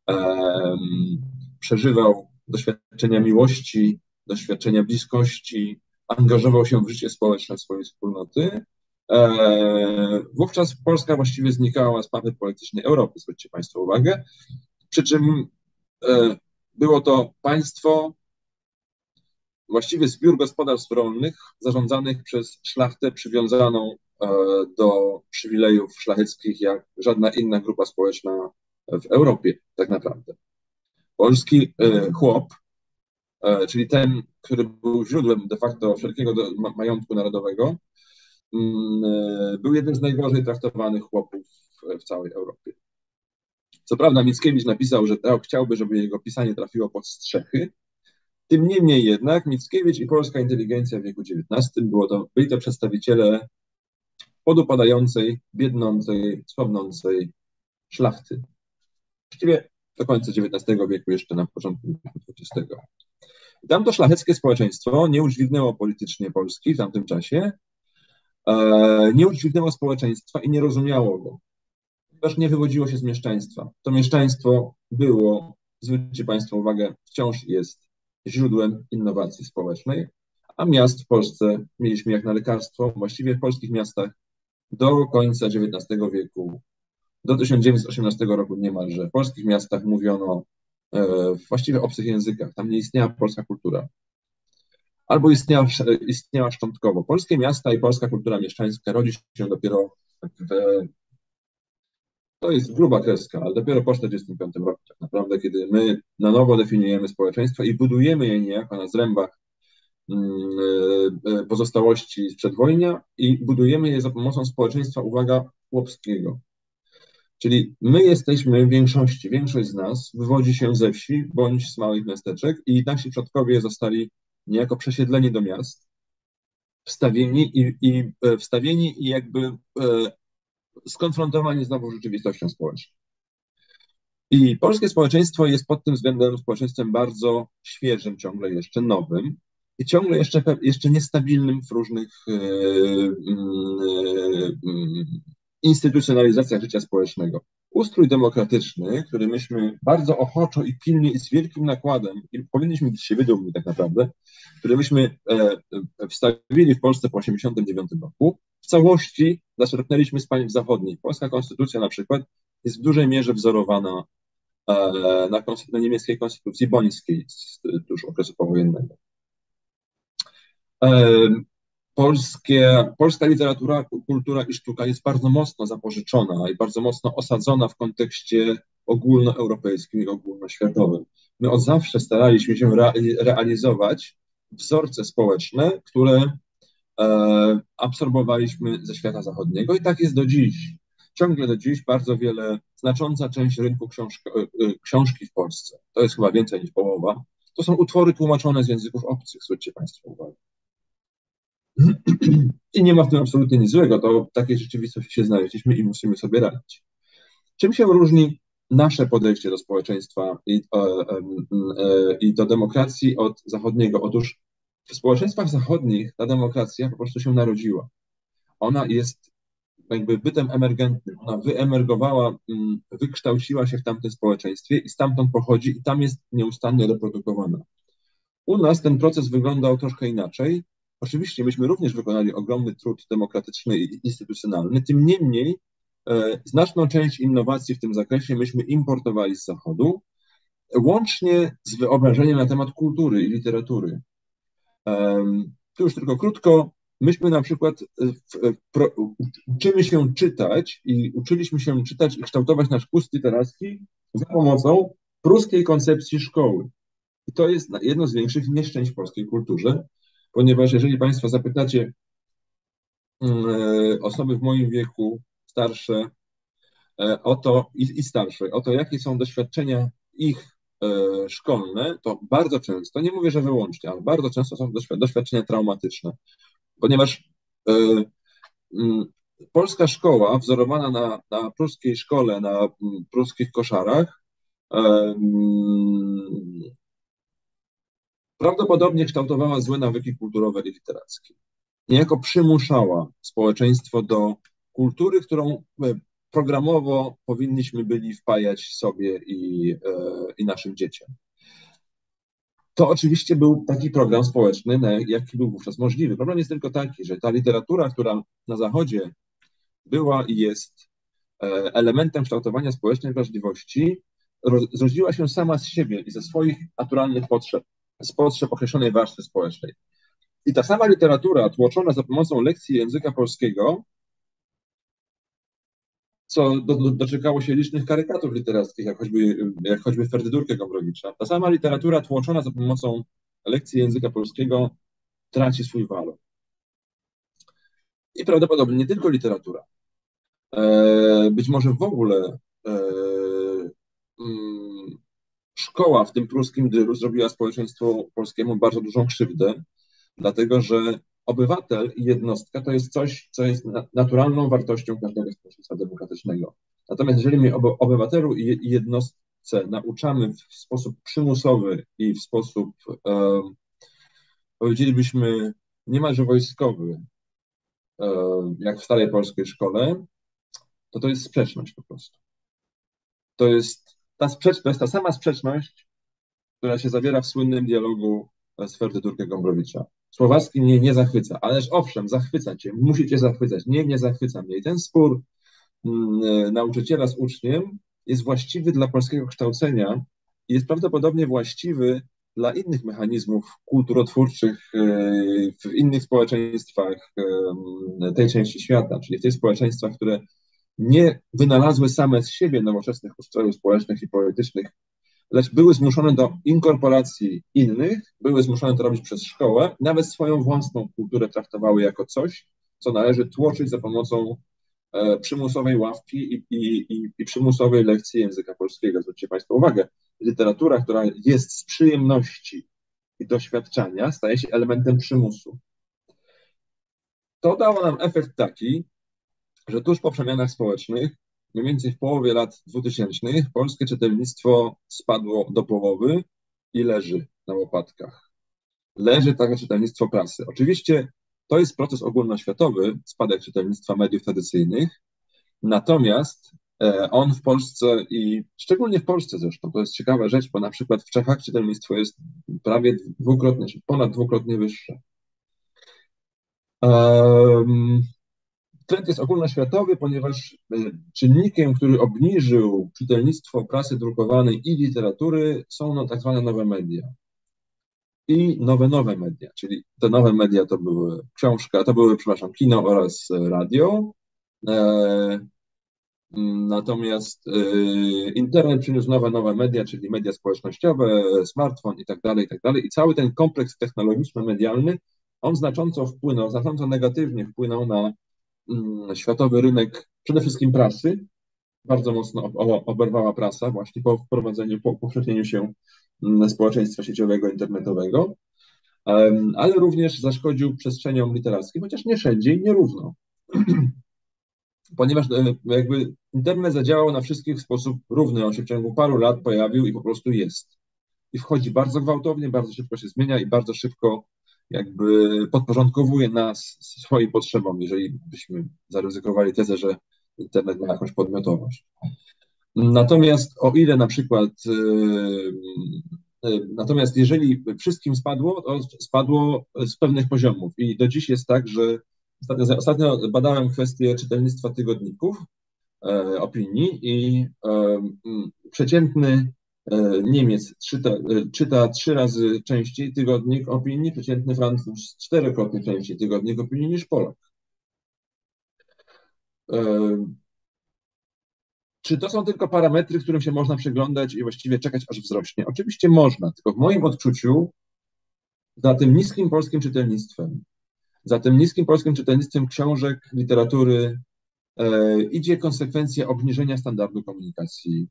[SPEAKER 1] um, przeżywał doświadczenia miłości, doświadczenia bliskości, angażował się w życie społeczne swojej wspólnoty, E, wówczas Polska właściwie znikała z mapy politycznej Europy, zwróćcie Państwo uwagę. Przy czym e, było to państwo, właściwie zbiór gospodarstw rolnych zarządzanych przez szlachtę przywiązaną e, do przywilejów szlacheckich jak żadna inna grupa społeczna w Europie, tak naprawdę. Polski chłop, czyli ten, który był źródłem de facto wszelkiego majątku narodowego, Mm, e, był jednym z najgorzej traktowanych chłopów w całej Europie. Co prawda Mickiewicz napisał, że chciałby, żeby jego pisanie trafiło pod strzechy. Tym niemniej jednak Mickiewicz i polska inteligencja w wieku XIX było to, byli to przedstawiciele podupadającej, biednącej, słabnącej szlachty. Właściwie do końca XIX wieku, jeszcze na początku XX. Tamto szlacheckie społeczeństwo nie udźwignęło politycznie Polski w tamtym czasie, E, nie udźwignęło społeczeństwa i nie rozumiało go, ponieważ nie wywodziło się z mieszczaństwa. To mieszczaństwo było, zwróćcie Państwo uwagę, wciąż jest źródłem innowacji społecznej, a miast w Polsce mieliśmy jak na lekarstwo, właściwie w polskich miastach do końca XIX wieku, do 1918 roku niemalże, w polskich miastach mówiono e, właściwie obcych językach, tam nie istniała polska kultura. Albo istniała, istniała szczątkowo. Polskie miasta i polska kultura mieszczańska rodzi się dopiero w, to jest gruba kreska, ale dopiero po 1945 roku tak naprawdę, kiedy my na nowo definiujemy społeczeństwo i budujemy je niejako na zrębach mm, e, pozostałości z przedwojnia i budujemy je za pomocą społeczeństwa, uwaga, chłopskiego. Czyli my jesteśmy w większości, większość z nas wywodzi się ze wsi bądź z małych miasteczek i nasi przodkowie zostali niejako przesiedleni do miast, wstawieni i, i e, wstawieni i jakby e, skonfrontowani z rzeczywistością społeczną. I polskie społeczeństwo jest pod tym względem społeczeństwem bardzo świeżym, ciągle jeszcze nowym i ciągle jeszcze, jeszcze niestabilnym w różnych e, mm, instytucjonalizacja życia społecznego. Ustrój demokratyczny, który myśmy bardzo ochoczo i pilnie i z wielkim nakładem, i powinniśmy być się dumni tak naprawdę, który myśmy e, wstawili w Polsce po 1989 roku, w całości zaczerpnęliśmy z państw zachodnich. Polska konstytucja na przykład jest w dużej mierze wzorowana e, na, na niemieckiej konstytucji bońskiej z tuż okresu powojennego. E, polskie, polska literatura, kultura i sztuka jest bardzo mocno zapożyczona i bardzo mocno osadzona w kontekście ogólnoeuropejskim i ogólnoświatowym. My od zawsze staraliśmy się realizować wzorce społeczne, które absorbowaliśmy ze świata zachodniego i tak jest do dziś. Ciągle do dziś bardzo wiele, znacząca część rynku książki, e, e, książki w Polsce, to jest chyba więcej niż połowa, to są utwory tłumaczone z języków obcych, zwróćcie Państwo uwagę. I nie ma w tym absolutnie nic złego, to w takiej rzeczywistości się znaleźliśmy i musimy sobie radzić. Czym się różni nasze podejście do społeczeństwa i, e, e, i do demokracji od zachodniego? Otóż w społeczeństwach zachodnich ta demokracja po prostu się narodziła. Ona jest jakby bytem emergentnym. Ona wyemergowała, mm, wykształciła się w tamtym społeczeństwie i stamtąd pochodzi i tam jest nieustannie reprodukowana. U nas ten proces wyglądał troszkę inaczej. Oczywiście myśmy również wykonali ogromny trud demokratyczny i instytucjonalny, tym niemniej e, znaczną część innowacji w tym zakresie myśmy importowali z Zachodu, łącznie z wyobrażeniem na temat kultury i literatury. E, tu już tylko krótko. Myśmy na przykład w, pro, uczymy się czytać i uczyliśmy się czytać i kształtować nasz gust literacki za pomocą pruskiej koncepcji szkoły. I to jest jedno z większych nieszczęść w polskiej kulturze, ponieważ jeżeli Państwo zapytacie mm, e, osoby w moim wieku, starsze, e, o to i, i starsze, o to, jakie są doświadczenia ich e, szkolne, to bardzo często, nie mówię, że wyłącznie, ale bardzo często są doświadczenia traumatyczne, ponieważ mm, polska szkoła wzorowana na, na pruskiej szkole, na mm, pruskich koszarach, prawdopodobnie kształtowała złe nawyki kulturowe i literackie. Niejako przymuszała społeczeństwo do kultury, którą e, programowo powinniśmy byli wpajać sobie i, e, i naszym dzieciom. To oczywiście był taki program społeczny, jaki był wówczas możliwy. Problem jest tylko taki, że ta literatura, która na Zachodzie była i jest e, elementem kształtowania społecznej wrażliwości, zrodziła się sama z siebie i ze swoich naturalnych potrzeb z potrzeb określonej warstwy społecznej. I ta sama literatura tłoczona za pomocą lekcji języka polskiego, co do, do, doczekało się licznych karykatur literackich, jak choćby, jak choćby Ferdydurkę Gombrowicza, ta sama literatura tłoczona za pomocą lekcji języka polskiego traci swój walor. I prawdopodobnie nie tylko literatura. E, być może w ogóle e, mm, szkoła w tym pruskim dyru zrobiła społeczeństwu polskiemu bardzo dużą krzywdę, dlatego że obywatel i jednostka to jest coś, co jest naturalną wartością każdego społeczeństwa demokratycznego. Natomiast jeżeli my obywatelu i jednostce nauczamy w sposób przymusowy i w sposób, e, powiedzielibyśmy, niemalże wojskowy, e, jak w starej polskiej szkole, to to jest sprzeczność po prostu. To jest ta sprzeczność, ta sama sprzeczność, która się zawiera w słynnym dialogu z Ferdydurkę Gombrowicza. Słowacki mnie nie zachwyca, ależ owszem, zachwyca cię, musi cię zachwycać. Nie, nie zachwyca mnie. I ten spór mm, nauczyciela z uczniem jest właściwy dla polskiego kształcenia i jest prawdopodobnie właściwy dla innych mechanizmów kulturotwórczych e, w innych społeczeństwach e, tej części świata, czyli w tych społeczeństwach, które nie wynalazły same z siebie nowoczesnych ustrojów społecznych i politycznych, lecz były zmuszone do inkorporacji innych, były zmuszone to robić przez szkołę, nawet swoją własną kulturę traktowały jako coś, co należy tłoczyć za pomocą e, przymusowej ławki i, i, i, i przymusowej lekcji języka polskiego. Zwróćcie Państwo uwagę, literatura, która jest z przyjemności i doświadczenia, staje się elementem przymusu. To dało nam efekt taki, że tuż po przemianach społecznych, mniej więcej w połowie lat 2000, polskie czytelnictwo spadło do połowy i leży na łopatkach. Leży także czytelnictwo prasy. Oczywiście to jest proces ogólnoświatowy, spadek czytelnictwa mediów tradycyjnych, Natomiast e, on w Polsce i szczególnie w Polsce zresztą, to jest ciekawa rzecz, bo na przykład w Czechach czytelnictwo jest prawie dwukrotnie, ponad dwukrotnie wyższe. Trend jest ogólnoświatowy, ponieważ e, czynnikiem, który obniżył czytelnictwo prasy drukowanej i literatury są no, tak zwane nowe media. I nowe, nowe media, czyli te nowe media to były książka, to były, przepraszam, kino oraz radio. E, natomiast e, internet przyniósł nowe, nowe media, czyli media społecznościowe, smartfon i tak dalej, i tak dalej. I cały ten kompleks technologiczno-medialny, on znacząco wpłynął, znacząco negatywnie wpłynął na Mm, światowy rynek przede wszystkim prasy. Bardzo mocno oberwała prasa właśnie po wprowadzeniu, po upowszechnieniu się mm, społeczeństwa sieciowego, internetowego, ale również zaszkodził przestrzeniom literackim, chociaż nie wszędzie i nierówno. Ponieważ e, jakby internet zadziałał na wszystkich w sposób równy, on się w ciągu paru lat pojawił i po prostu jest. I wchodzi bardzo gwałtownie, bardzo szybko się zmienia i bardzo szybko jakby podporządkowuje nas swoim potrzebom, jeżeli byśmy zaryzykowali tezę, że internet ma jakąś podmiotowość. Natomiast o ile na przykład, yy, yy, natomiast jeżeli wszystkim spadło, to spadło z pewnych poziomów i do dziś jest tak, że ostatnio, ostatnio badałem kwestię czytelnictwa tygodników, e, opinii i e, przeciętny Niemiec czyta, e, czyta trzy razy częściej tygodnik opinii, przeciętny Francuz czterokrotnie częściej tygodnik opinii niż Polak. E, czy to są tylko parametry, którym się można przyglądać i właściwie czekać, aż wzrośnie? Oczywiście można, tylko w moim odczuciu za tym niskim polskim czytelnictwem, za tym niskim polskim czytelnictwem książek, literatury e, idzie konsekwencja obniżenia standardu komunikacji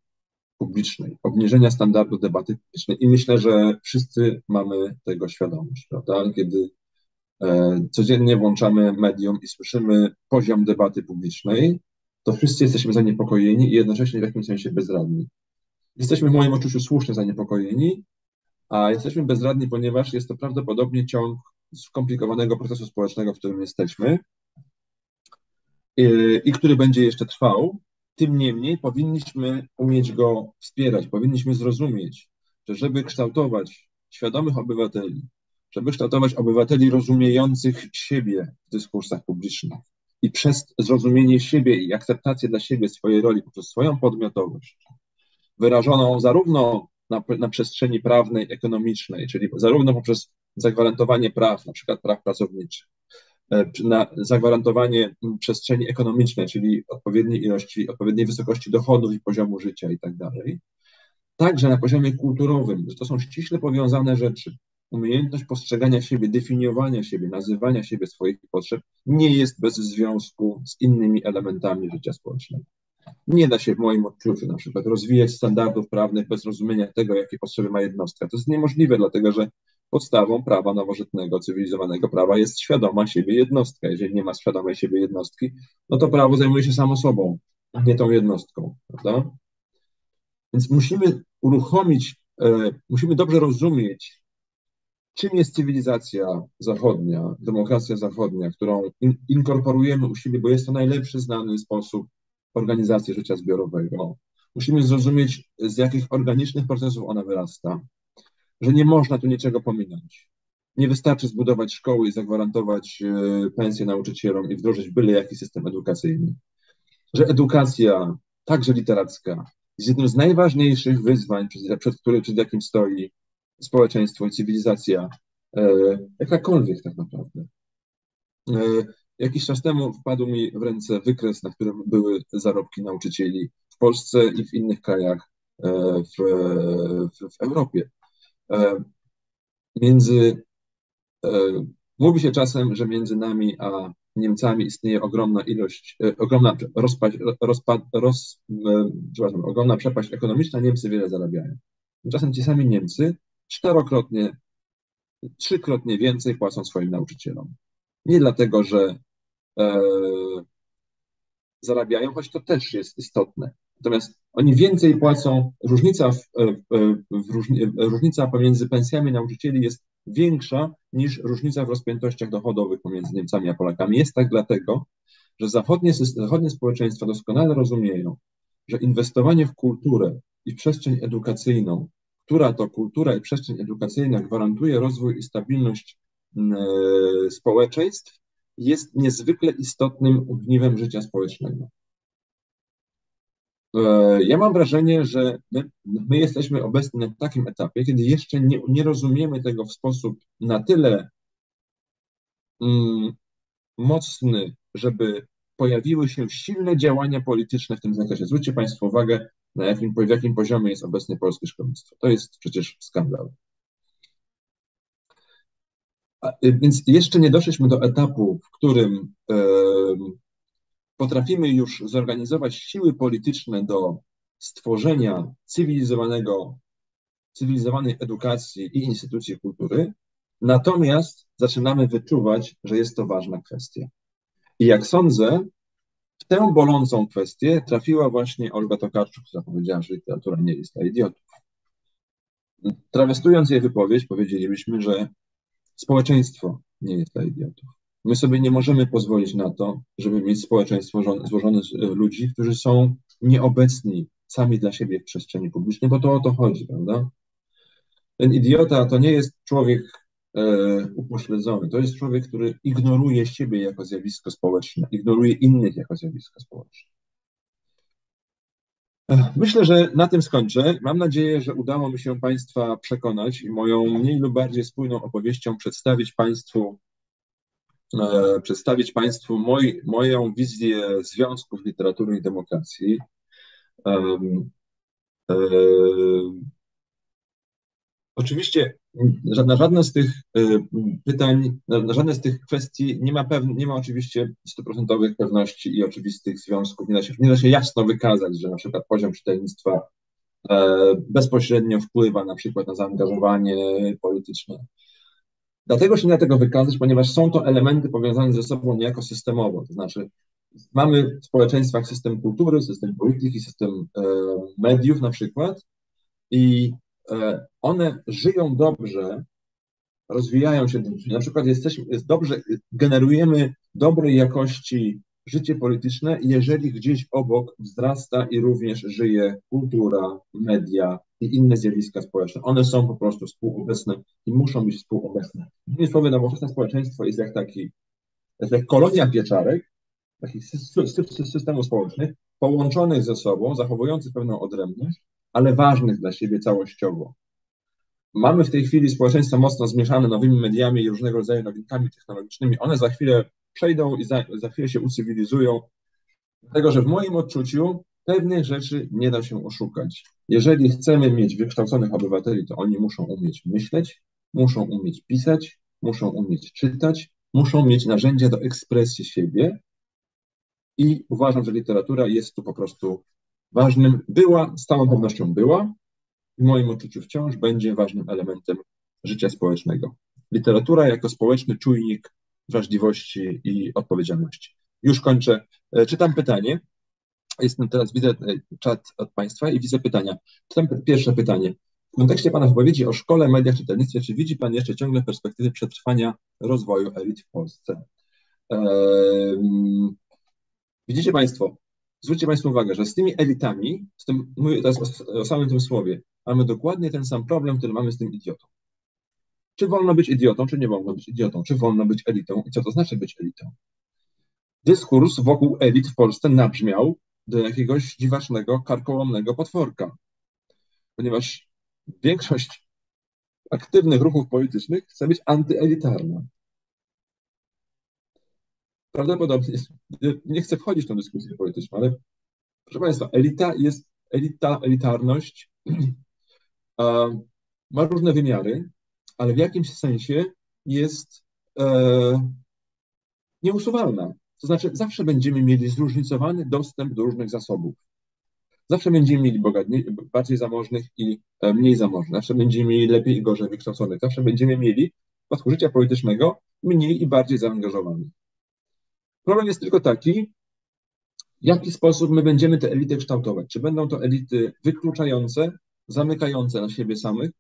[SPEAKER 1] publicznej, obniżenia standardu debaty publicznej i myślę, że wszyscy mamy tego świadomość, prawda? Kiedy e, codziennie włączamy medium i słyszymy poziom debaty publicznej, to wszyscy jesteśmy zaniepokojeni i jednocześnie w jakimś sensie bezradni. Jesteśmy w moim odczuciu słusznie zaniepokojeni, a jesteśmy bezradni, ponieważ jest to prawdopodobnie ciąg skomplikowanego procesu społecznego, w którym jesteśmy i, i który będzie jeszcze trwał, tym niemniej powinniśmy umieć go wspierać, powinniśmy zrozumieć, że żeby kształtować świadomych obywateli, żeby kształtować obywateli rozumiejących siebie w dyskursach publicznych i przez zrozumienie siebie i akceptację dla siebie swojej roli poprzez swoją podmiotowość, wyrażoną zarówno na, na przestrzeni prawnej, ekonomicznej, czyli zarówno poprzez zagwarantowanie praw, na przykład praw pracowniczych, na zagwarantowanie przestrzeni ekonomicznej, czyli odpowiedniej ilości, odpowiedniej wysokości dochodów i poziomu życia i tak dalej. Także na poziomie kulturowym, że to są ściśle powiązane rzeczy. Umiejętność postrzegania siebie, definiowania siebie, nazywania siebie swoich potrzeb nie jest bez związku z innymi elementami życia społecznego. Nie da się w moim odczuciu na przykład rozwijać standardów prawnych bez rozumienia tego, jakie potrzeby ma jednostka. To jest niemożliwe, dlatego że podstawą prawa nowożytnego, cywilizowanego prawa jest świadoma siebie jednostka. Jeżeli nie ma świadomej siebie jednostki, no to prawo zajmuje się samo sobą, a nie tą jednostką, prawda? Więc musimy uruchomić, e, musimy dobrze rozumieć, czym jest cywilizacja zachodnia, demokracja zachodnia, którą in, inkorporujemy u siebie, bo jest to najlepszy znany sposób organizacji życia zbiorowego. Musimy zrozumieć, z jakich organicznych procesów ona wyrasta, że nie można tu niczego pominąć. Nie wystarczy zbudować szkoły i zagwarantować e, pensję nauczycielom i wdrożyć byle jaki system edukacyjny. Że edukacja, także literacka, jest jednym z najważniejszych wyzwań, przed, przed, który, przed jakim stoi społeczeństwo i cywilizacja, e, jakakolwiek tak naprawdę. E, jakiś czas temu wpadł mi w ręce wykres, na którym były zarobki nauczycieli w Polsce i w innych krajach w, w, w Europie. E, między, e, mówi się czasem, że między nami a Niemcami istnieje ogromna ilość, e, ogromna rozpaść, rozpad, roz, przepraszam, ogromna przepaść ekonomiczna, Niemcy wiele zarabiają. Tymczasem ci sami Niemcy czterokrotnie, trzykrotnie więcej płacą swoim nauczycielom. Nie dlatego, że e, zarabiają, choć to też jest istotne. Natomiast oni więcej płacą, różnica, w, w, różni, różnica pomiędzy pensjami nauczycieli jest większa niż różnica w rozpiętościach dochodowych pomiędzy Niemcami a Polakami. Jest tak dlatego, że zachodnie, zachodnie społeczeństwa doskonale rozumieją, że inwestowanie w kulturę i przestrzeń edukacyjną, która to kultura i przestrzeń edukacyjna gwarantuje rozwój i stabilność e, społeczeństw, jest niezwykle istotnym ogniwem życia społecznego. E, ja mam wrażenie, że my, my, jesteśmy obecni na takim etapie, kiedy jeszcze nie, nie rozumiemy tego w sposób na tyle mm, mocny, żeby pojawiły się silne działania polityczne w tym zakresie. Zwróćcie Państwo uwagę, na jakim, w jakim poziomie jest obecnie polskie szkolnictwo. To jest przecież skandal. A, więc jeszcze nie doszliśmy do etapu, w którym potrafimy już zorganizować siły polityczne do stworzenia cywilizowanego, cywilizowanej edukacji i instytucji kultury, natomiast zaczynamy wyczuwać, że jest to ważna kwestia. I jak sądzę, w tę bolącą kwestię trafiła właśnie Olga Tokarczuk, która powiedziała, że literatura nie jest dla idiotów. Trawestując jej wypowiedź, powiedzielibyśmy, że społeczeństwo nie jest dla idiotów. My sobie nie możemy pozwolić na to, żeby mieć społeczeństwo złożone z e, ludzi, którzy są nieobecni sami dla siebie w przestrzeni publicznej, bo to o to chodzi, prawda? Ten idiota to nie jest człowiek e, upośledzony, to jest człowiek, który ignoruje siebie jako zjawisko społeczne, ignoruje innych jako zjawisko społeczne. Myślę, że na tym skończę. Mam nadzieję, że udało mi się Państwa przekonać i moją mniej lub bardziej spójną opowieścią przedstawić Państwu przedstawić Państwu moj, moją wizję związków literatury i demokracji. E, oczywiście na żadne z tych e, pytań, na żadne z tych kwestii nie ma, pewn, nie ma oczywiście stuprocentowych pewności i oczywistych związków. Nie da, się, nie da się jasno wykazać, że na przykład poziom czytelnictwa bezpośrednio wpływa na przykład na zaangażowanie polityczne. Dlatego się nie da tego wykazać, ponieważ są to elementy powiązane ze sobą niejako systemowo. To znaczy, mamy w społeczeństwach system kultury, system polityki, system e, mediów na przykład, i e, one żyją dobrze, rozwijają się dobrze. Na przykład jesteśmy, jest dobrze, generujemy dobrej jakości życie polityczne, jeżeli gdzieś obok wzrasta i również żyje kultura, media i inne zjawiska społeczne. One są po prostu współobecne i muszą być współobecne. Innymi słowy, nowoczesne społeczeństwo jest jak taki, jest jak kolonia pieczarek, takich systemów społecznych, połączonych ze sobą, zachowujących pewną odrębność, ale ważnych dla siebie całościowo. Mamy w tej chwili społeczeństwo mocno zmieszane nowymi mediami i różnego rodzaju nowinkami technologicznymi. One za chwilę przejdą i za, za chwilę się ucywilizują. Dlatego, że w moim odczuciu pewnych rzeczy nie da się oszukać. Jeżeli chcemy mieć wykształconych obywateli, to oni muszą umieć myśleć, muszą umieć pisać, muszą umieć czytać, muszą mieć narzędzia do ekspresji siebie. I uważam, że literatura jest tu po prostu ważnym, była, z całą pewnością była, w moim odczuciu wciąż będzie ważnym elementem życia społecznego. Literatura jako społeczny czujnik wrażliwości i odpowiedzialności. Już kończę. E, czytam pytanie. Jestem teraz, widzę e, czat od Państwa i widzę pytania. Czytam pierwsze pytanie. W kontekście Pana wypowiedzi o szkole, mediach, czytelnictwie, czy widzi Pan jeszcze ciągle perspektywy przetrwania rozwoju elit w Polsce? Widzicie Państwo, zwróćcie Państwo uwagę, że z tymi elitami, z tym, mówię teraz o, o samym tym słowie, mamy dokładnie ten sam problem, który mamy z tym idiotą. Czy wolno być idiotą, czy nie wolno być idiotą? Czy wolno być elitą i co to znaczy być elitą? Dyskurs wokół elit w Polsce nabrzmiał do jakiegoś dziwacznego, karkołomnego potworka, ponieważ większość aktywnych ruchów politycznych chce być antyelitarna. Prawdopodobnie, nie chcę wchodzić w tę dyskusję polityczną, ale proszę Państwa, elita jest, elita, elitarność ma różne wymiary ale w jakimś sensie jest e, nieusuwalna. To znaczy, zawsze będziemy mieli zróżnicowany dostęp do różnych zasobów. Zawsze będziemy mieli bogatni, bardziej zamożnych i e, mniej zamożnych. Zawsze będziemy mieli lepiej i gorzej wykształconych. Zawsze będziemy mieli w przypadku życia politycznego mniej i bardziej zaangażowanych. Problem jest tylko taki, w jaki sposób my będziemy te elity kształtować. Czy będą to elity wykluczające, zamykające na siebie samych,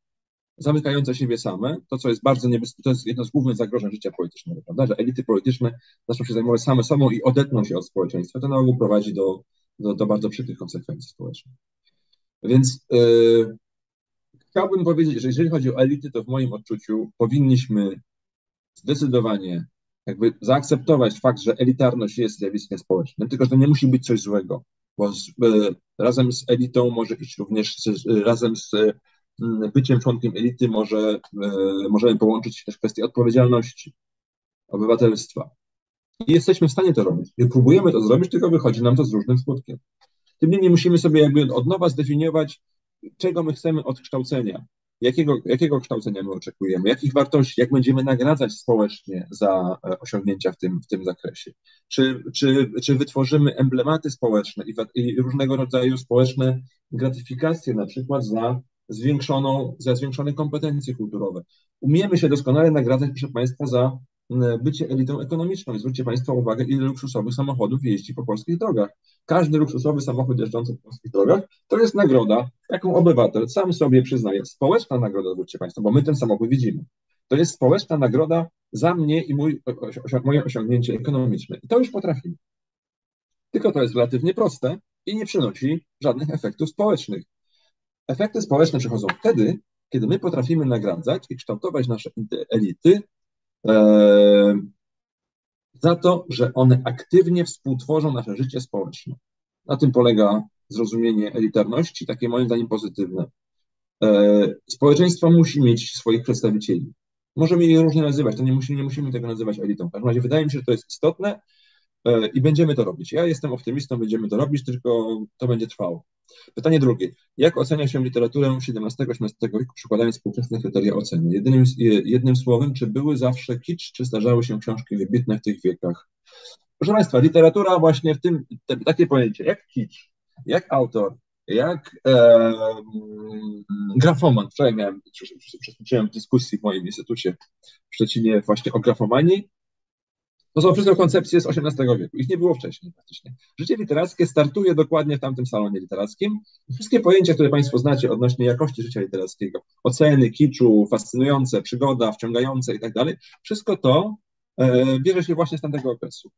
[SPEAKER 1] zamykające siebie same, to co jest bardzo niebezpieczne, to jest jedno z głównych zagrożeń życia politycznego, prawda, że elity polityczne zaczną się zajmować same sobą i odetną się od społeczeństwa, to na ogół prowadzi do, do, do bardzo przykrych konsekwencji społecznych. Więc yy, chciałbym powiedzieć, że jeżeli chodzi o elity, to w moim odczuciu powinniśmy zdecydowanie jakby zaakceptować fakt, że elitarność jest zjawiskiem społecznym, tylko że to nie musi być coś złego, bo z, y, razem z elitą może iść również, z, razem z byciem członkiem elity może, y, możemy połączyć też kwestię odpowiedzialności, obywatelstwa. I jesteśmy w stanie to robić. Próbujemy to zrobić, tylko wychodzi nam to z różnym skutkiem. Tym niemniej musimy sobie jakby od nowa zdefiniować, czego my chcemy od kształcenia, jakiego, jakiego kształcenia my oczekujemy, jakich wartości, jak będziemy nagradzać społecznie za e, osiągnięcia w tym, w tym zakresie. Czy, czy, czy wytworzymy emblematy społeczne i, i różnego rodzaju społeczne gratyfikacje, na przykład za zwiększoną, za zwiększone kompetencje kulturowe. Umiemy się doskonale nagradzać, proszę Państwa, za bycie elitą ekonomiczną. Zwróćcie Państwo uwagę, ile luksusowych samochodów jeździ po polskich drogach. Każdy luksusowy samochód jeżdżący po polskich drogach to jest nagroda, jaką obywatel sam sobie przyznaje. Społeczna nagroda, zwróćcie Państwo, bo my ten samochód widzimy. To jest społeczna nagroda za mnie i mój, moje osiągnięcie ekonomiczne. I to już potrafimy. Tylko to jest relatywnie proste i nie przynosi żadnych efektów społecznych. Efekty społeczne przychodzą wtedy, kiedy my potrafimy nagradzać i kształtować nasze elity za to, że one aktywnie współtworzą nasze życie społeczne. Na tym polega zrozumienie elitarności, takie moim zdaniem pozytywne. E, społeczeństwo musi mieć swoich przedstawicieli. Możemy je różnie nazywać, to nie musimy, nie musimy tego nazywać elitą. W każdym razie wydaje mi się, że to jest istotne e, i będziemy to robić. Ja jestem optymistą, będziemy to robić, tylko to będzie trwało. Pytanie drugie. Jak ocenia się literaturę XVII-XVIII wieku, przykładając współczesne kryteria oceny? Jednym, jednym słowem, czy były zawsze kicz, czy zdarzały się książki wybitne w tych wiekach? Proszę Państwa, literatura właśnie w tym, te, takie pojęcie, jak kicz, jak autor, jak e, grafoman. Wczoraj miałem, przesłuchałem dyskusji w moim instytucie w Szczecinie właśnie o grafomanii to są wszystko koncepcje z XVIII wieku. Ich nie było wcześniej praktycznie. Życie literackie startuje dokładnie w tamtym salonie literackim. Wszystkie pojęcia, które Państwo znacie odnośnie jakości życia literackiego, oceny, kiczu, fascynujące, przygoda, wciągające i tak dalej, wszystko to e, bierze się właśnie z tamtego okresu.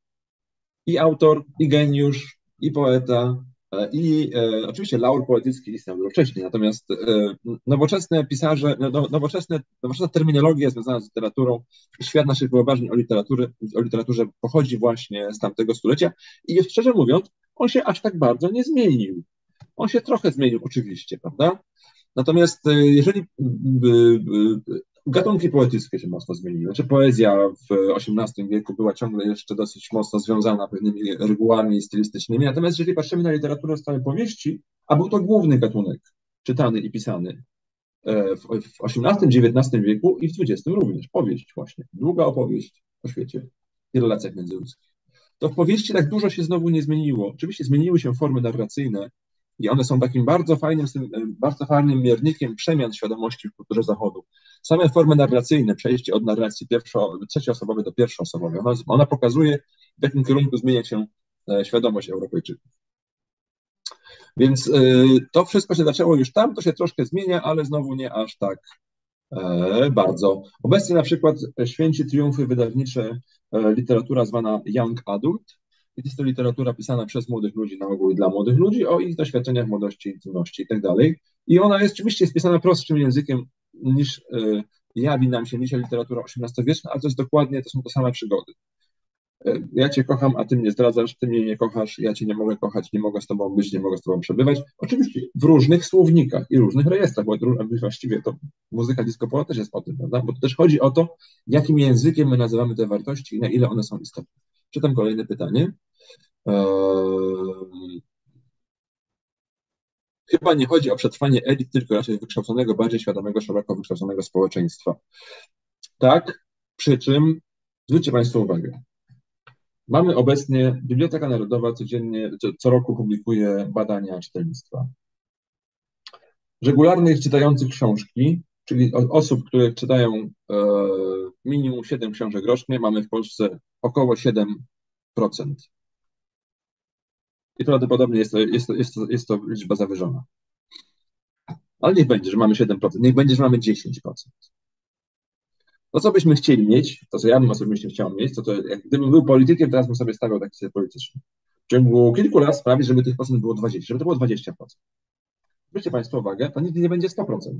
[SPEAKER 1] I autor, i geniusz, i poeta, I e, oczywiście laur poetycki istniał dużo wcześniej, natomiast e, nowoczesne pisarze, no, no, nowoczesne, nowoczesna terminologia związana z literaturą, świat naszych wyobrażeń o, literatury, o literaturze pochodzi właśnie z tamtego stulecia i szczerze mówiąc, on się aż tak bardzo nie zmienił. On się trochę zmienił oczywiście, prawda? Natomiast e, jeżeli gatunki poetyckie się mocno zmieniły. Znaczy poezja w XVIII wieku była ciągle jeszcze dosyć mocno związana pewnymi regułami stylistycznymi, natomiast jeżeli patrzymy na literaturę stałej powieści, a był to główny gatunek czytany i pisany e, w XVIII, XIX wieku i w XX również, powieść właśnie, długa opowieść o świecie i relacjach międzyludzkich. To w powieści tak dużo się znowu nie zmieniło. Oczywiście zmieniły się formy narracyjne, i one są takim bardzo fajnym, bardzo fajnym miernikiem przemian świadomości w kulturze Zachodu. Same formy narracyjne, przejście od narracji pierwszo, trzecioosobowej do pierwszoosobowej, ona, ona pokazuje, w jakim kierunku zmienia się e, świadomość Europejczyków. Więc y, to wszystko się zaczęło już tam, to się troszkę zmienia, ale znowu nie aż tak e, bardzo. Obecnie na przykład święci triumfy wydawnicze e, literatura zwana Young Adult, jest to literatura pisana przez młodych ludzi na ogół i dla młodych ludzi o ich doświadczeniach młodości, intymności i tak dalej. I ona jest oczywiście jest pisana prostszym językiem niż y, jawi nam się dzisiaj literatura XVIII-wieczna, ale to jest dokładnie, to są te same przygody. Y, ja cię kocham, a ty mnie zdradzasz, ty mnie nie kochasz, ja cię nie mogę kochać, nie mogę z tobą być, nie mogę z tobą przebywać. Oczywiście w różnych słownikach i różnych rejestrach, bo właściwie to muzyka disco polo też jest o tym, prawda? Bo to też chodzi o to, jakim językiem my nazywamy te wartości i na ile one są istotne. Czytam kolejne pytanie. Eee, chyba nie chodzi o przetrwanie elit, tylko raczej wykształconego, bardziej świadomego, szeroko wykształconego społeczeństwa. Tak, przy czym zwróćcie Państwo uwagę. Mamy obecnie, Biblioteka Narodowa codziennie, co roku publikuje badania czytelnictwa. Regularnych czytających książki, czyli osób, które czytają e, minimum 7 książek rocznie, mamy w Polsce około 7%. I prawdopodobnie jest to, jest to, jest to, jest to liczba zawyżona. Ale niech będzie, że mamy 7%, niech będzie, że mamy 10%. To, co byśmy chcieli mieć, to co ja bym osobiście chciał mieć, to, to jak gdybym był politykiem, teraz bym sobie stawiał taki cel polityczny. W ciągu kilku lat sprawić, żeby tych procent było 20, żeby to było 20%. Zwróćcie Państwo uwagę, to nigdy nie będzie 100%.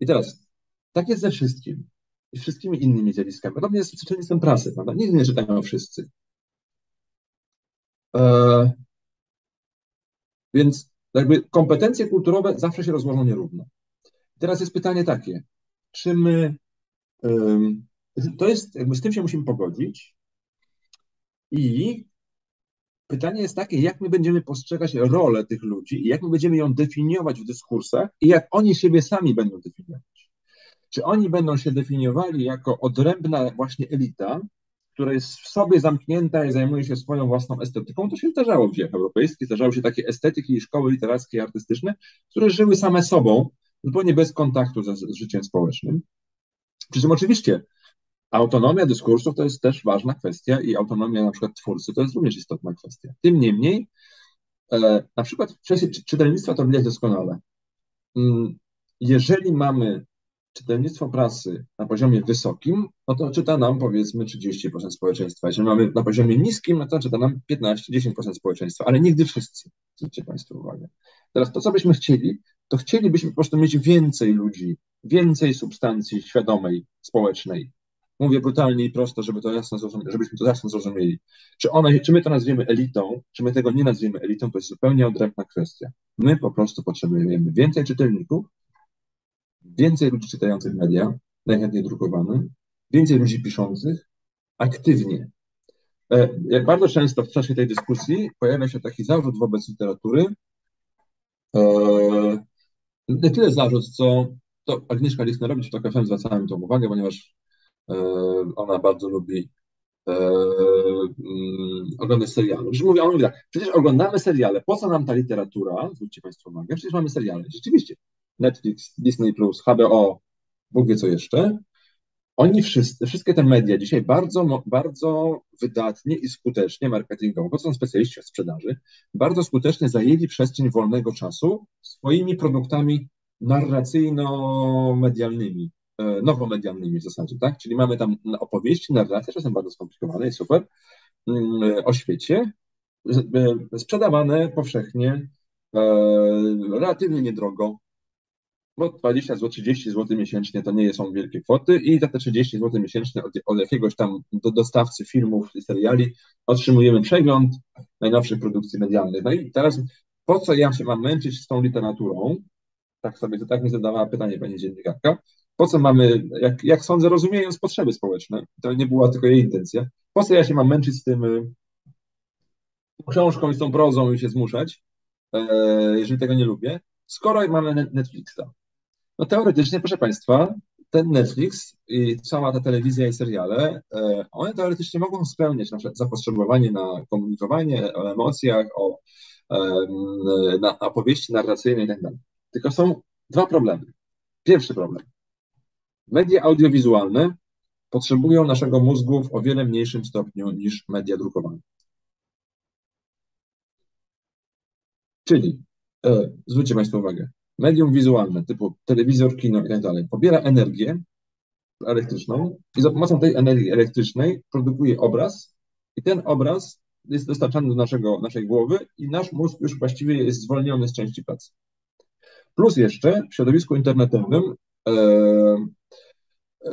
[SPEAKER 1] I teraz, tak jest ze wszystkim. I wszystkimi innymi zjawiskami. Podobnie jest z czytelnictwem prasy, prawda? Nigdy nie czytają wszyscy. Eee, więc jakby kompetencje kulturowe zawsze się rozłożą nierówno. Teraz jest pytanie takie, czy my, to jest, jakby z tym się musimy pogodzić i pytanie jest takie, jak my będziemy postrzegać rolę tych ludzi i jak my będziemy ją definiować w dyskursach i jak oni siebie sami będą definiować. Czy oni będą się definiowali jako odrębna właśnie elita, która jest w sobie zamknięta i zajmuje się swoją własną estetyką. To się zdarzało w dziejach europejskich, zdarzały się takie estetyki i szkoły literackie i artystyczne, które żyły same sobą, zupełnie bez kontaktu z, z życiem społecznym. Przy czym oczywiście autonomia dyskursów to jest też ważna kwestia i autonomia na przykład twórcy to jest również istotna kwestia. Tym niemniej, e, na przykład w kwestii czytelnictwa to widać doskonale. Mm, jeżeli mamy czytelnictwo prasy na poziomie wysokim, no to czyta nam powiedzmy 30% społeczeństwa. Jeżeli mamy na poziomie niskim, no to czyta nam 15-10% społeczeństwa, ale nigdy wszyscy. Zwróćcie Państwo uwagę. Teraz to, co byśmy chcieli, to chcielibyśmy po prostu mieć więcej ludzi, więcej substancji świadomej, społecznej. Mówię brutalnie i prosto, żeby to jasno żebyśmy to jasno zrozumieli. Czy, one, czy my to nazwiemy elitą, czy my tego nie nazwiemy elitą, to jest zupełnie odrębna kwestia. My po prostu potrzebujemy więcej czytelników, więcej ludzi czytających media, najchętniej drukowane, więcej ludzi piszących, aktywnie. E, bardzo często w czasie tej dyskusji pojawia się taki zarzut wobec literatury, e, nie tyle zarzut, co to Agnieszka Lisnerowicz w TOK FM zwracałem tą uwagę, ponieważ e, ona bardzo lubi mm, oglądać seriale. Przecież mówię, on mówi tak, przecież oglądamy seriale, po co nam ta literatura? Zwróćcie Państwo uwagę, przecież mamy seriale. Rzeczywiście, Netflix, Disney+, HBO, Bóg wie co jeszcze, oni wszyscy, wszystkie te media dzisiaj bardzo, bardzo wydatnie i skutecznie marketingowo, bo są specjaliści od sprzedaży, bardzo skutecznie zajęli przestrzeń wolnego czasu swoimi produktami narracyjno-medialnymi, e, nowomedialnymi w zasadzie, tak? Czyli mamy tam opowieści, narracje, czasem bardzo skomplikowane i super, mm, o świecie, e, sprzedawane powszechnie, e, relatywnie niedrogo, bo 20 zł, 30 zł miesięcznie to nie są wielkie kwoty i za te 30 zł miesięcznie od, od jakiegoś tam do dostawcy filmów i seriali otrzymujemy przegląd najnowszych produkcji medialnych. No i teraz po co ja się mam męczyć z tą literaturą? Tak sobie, to tak mi zadawała pytanie pani dziennikarka. Po co mamy, jak, jak sądzę, rozumiejąc potrzeby społeczne, to nie była tylko jej intencja, po co ja się mam męczyć z tym y, książką i z tą prozą i się zmuszać, e, jeżeli tego nie lubię, skoro mamy Netflixa. No teoretycznie, proszę Państwa, ten Netflix i cała ta telewizja i seriale, e, one teoretycznie mogą spełniać nasze zapotrzebowanie na komunikowanie o emocjach, o na opowieści narracyjne i tak. Tylko są dwa problemy. Pierwszy problem. Media audiowizualne potrzebują naszego mózgu w o wiele mniejszym stopniu niż media drukowane. Czyli, e, zwróćcie Państwo uwagę, medium wizualne typu telewizor, kino i tak dalej pobiera energię elektryczną i za pomocą tej energii elektrycznej produkuje obraz i ten obraz jest dostarczany do naszego, naszej głowy i nasz mózg już właściwie jest zwolniony z części pracy. Plus jeszcze w środowisku internetowym e, e,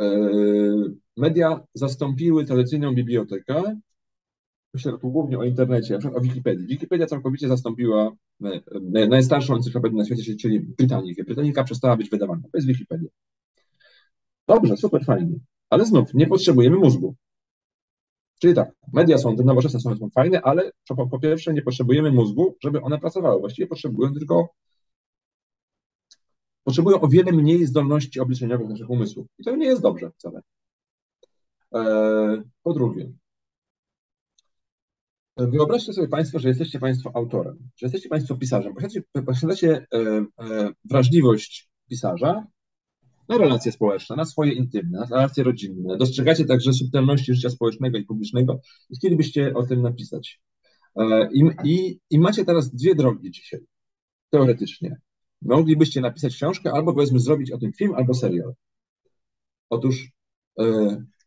[SPEAKER 1] media zastąpiły tradycyjną bibliotekę myślę tu głównie o internecie, o Wikipedii. Wikipedia całkowicie zastąpiła e, e, najstarszą encyklopedię na świecie, czyli Brytanikę. Brytanika przestała być wydawana. To jest Wikipedia. Dobrze, super, fajnie. Ale znów, nie potrzebujemy mózgu. Czyli tak, media są, te nowoczesne są, są fajne, ale po, po pierwsze nie potrzebujemy mózgu, żeby one pracowały. Właściwie potrzebują tylko potrzebują o wiele mniej zdolności obliczeniowych naszych umysłów. I to nie jest dobrze wcale. E, po drugie, Wyobraźcie sobie Państwo, że jesteście Państwo autorem, że jesteście Państwo pisarzem, posiadacie e, e, wrażliwość pisarza na relacje społeczne, na swoje intymne, na relacje rodzinne. Dostrzegacie także subtelności życia społecznego i publicznego i chcielibyście o tym napisać. E, I, i, I macie teraz dwie drogi dzisiaj, teoretycznie. moglibyście napisać książkę albo powiedzmy zrobić o tym film albo serial. Otóż e,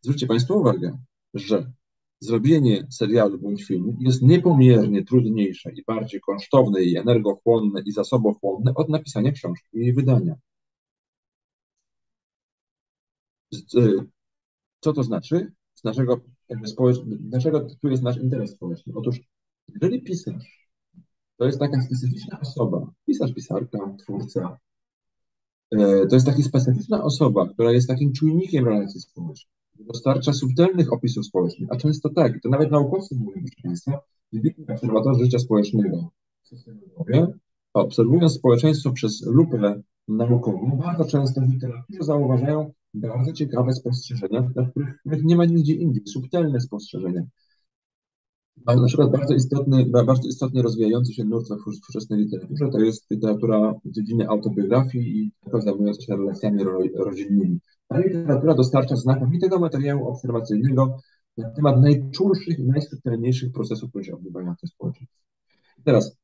[SPEAKER 1] zwróćcie Państwo uwagę, że zrobienie serialu bądź filmu jest niepomiernie trudniejsze i bardziej kosztowne i energochłonne i zasobochłonne od napisania książki i jej wydania. Co to znaczy? Z naszego, dlaczego tu jest nasz interes społeczny? Otóż, jeżeli pisarz to jest taka specyficzna osoba, pisarz, pisarka, twórca, e, to jest taka specyficzna osoba, która jest takim czujnikiem relacji społecznych, dostarcza subtelnych opisów społecznych, a często tak, to nawet naukowcy mówią, Państwa, wybitni obserwatorzy życia społecznego, obserwując społeczeństwo przez lupę naukową, bardzo często w literaturze zauważają bardzo ciekawe spostrzeżenia, na których nie ma nigdzie indziej, subtelne spostrzeżenia. Na przykład bardzo istotny, bardzo istotnie rozwijający się nurt we współczesnej literaturze to jest literatura w dziedzinie autobiografii i zajmująca się relacjami rodzinnymi. Ta literatura dostarcza znakomitego materiału obserwacyjnego na temat najczulszych i najsubtelniejszych procesów, które się odbywają w tym. Teraz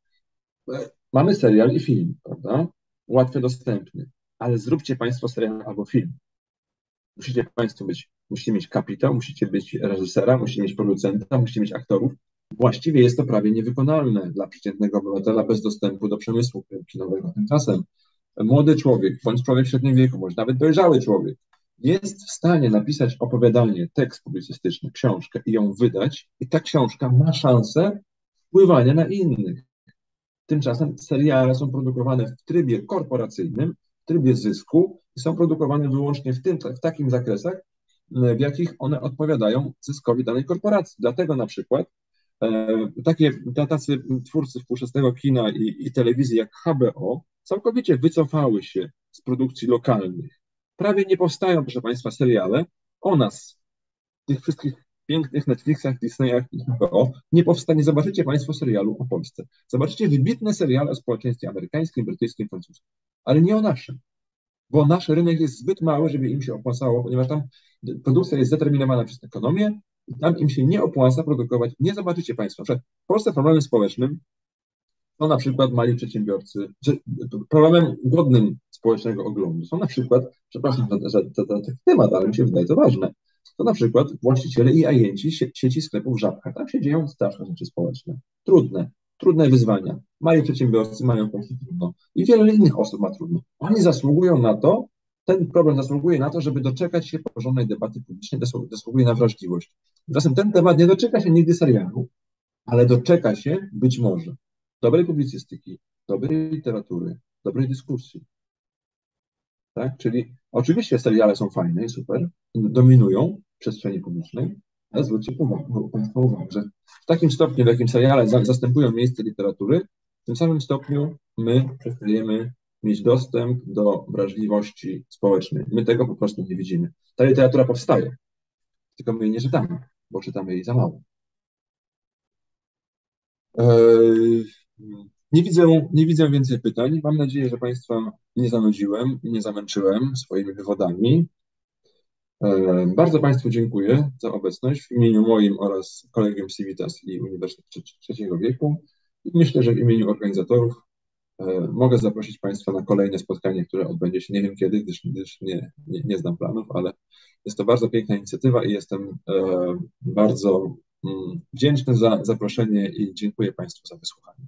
[SPEAKER 1] e, mamy serial i film, prawda? Łatwo dostępny, ale zróbcie Państwo serial albo film. Musicie Państwo być, musicie mieć kapitał, musicie być reżysera, musicie mieć producenta, musicie mieć aktorów. Właściwie jest to prawie niewykonalne dla przeciętnego obywatela bez dostępu do przemysłu kinowego. Tymczasem młody człowiek, bądź człowiek w średnim wieku, bądź nawet dojrzały człowiek, jest w stanie napisać opowiadanie, tekst publicystyczny, książkę i ją wydać, i ta książka ma szansę wpływania na innych. Tymczasem seriale są produkowane w trybie korporacyjnym, w trybie zysku i są produkowane wyłącznie w, tym, w takich zakresach, w jakich one odpowiadają zyskowi danej korporacji. Dlatego na przykład takie, tacy twórcy współczesnego kina i, i telewizji jak HBO całkowicie wycofały się z produkcji lokalnych. Prawie nie powstają, proszę Państwa, seriale o nas, tych wszystkich pięknych Netflixach, Disneyach i HBO. Nie powstanie, zobaczycie Państwo serialu o Polsce. Zobaczycie wybitne seriale o społeczeństwie amerykańskim, brytyjskim, francuskim, ale nie o naszym bo nasz rynek jest zbyt mały, żeby im się opłacało, ponieważ tam produkcja jest zdeterminowana przez ekonomię i tam im się nie opłaca produkować. Nie zobaczycie Państwo, że w Polsce problemem społecznym są na przykład mali przedsiębiorcy, że problemem godnym społecznego oglądu są na przykład, przepraszam za, za, za, za ten temat, ale mi się wydaje to ważne, to na przykład właściciele i agenci sieci sklepów Żabka. Tam się dzieją straszne rzeczy społeczne, trudne, trudne wyzwania. Mali przedsiębiorcy mają po prostu trudno i wiele innych osób ma trudno. Oni zasługują na to, ten problem zasługuje na to, żeby doczekać się porządnej debaty publicznej, zasługuje na wrażliwość. Tymczasem ten temat nie doczeka się nigdy serialu, ale doczeka się być może dobrej publicystyki, dobrej literatury, dobrej dyskusji. Tak? Czyli oczywiście seriale są fajne i super, dominują w przestrzeni publicznej, ale zwróćcie Państwo uwagę, że w takim stopniu, w jakim seriale zastępują miejsce literatury, w tym samym stopniu my przestajemy mieć dostęp do wrażliwości społecznej. My tego po prostu nie widzimy. Ta literatura powstaje, tylko my jej nie czytamy, bo czytamy jej za mało. Eee, nie widzę, nie widzę więcej pytań. Mam nadzieję, że Państwa nie zanudziłem i nie zamęczyłem swoimi wywodami. E, bardzo Państwu dziękuję za obecność w imieniu moim oraz Kolegium Civitas i Uniwersytetu Trzeciego Wieku. Myślę, że w imieniu organizatorów e, mogę zaprosić Państwa na kolejne spotkanie, które odbędzie się nie wiem kiedy, gdyż, gdyż nie, nie, nie znam planów, ale jest to bardzo piękna inicjatywa i jestem e, bardzo mm, wdzięczny za zaproszenie i dziękuję Państwu za wysłuchanie.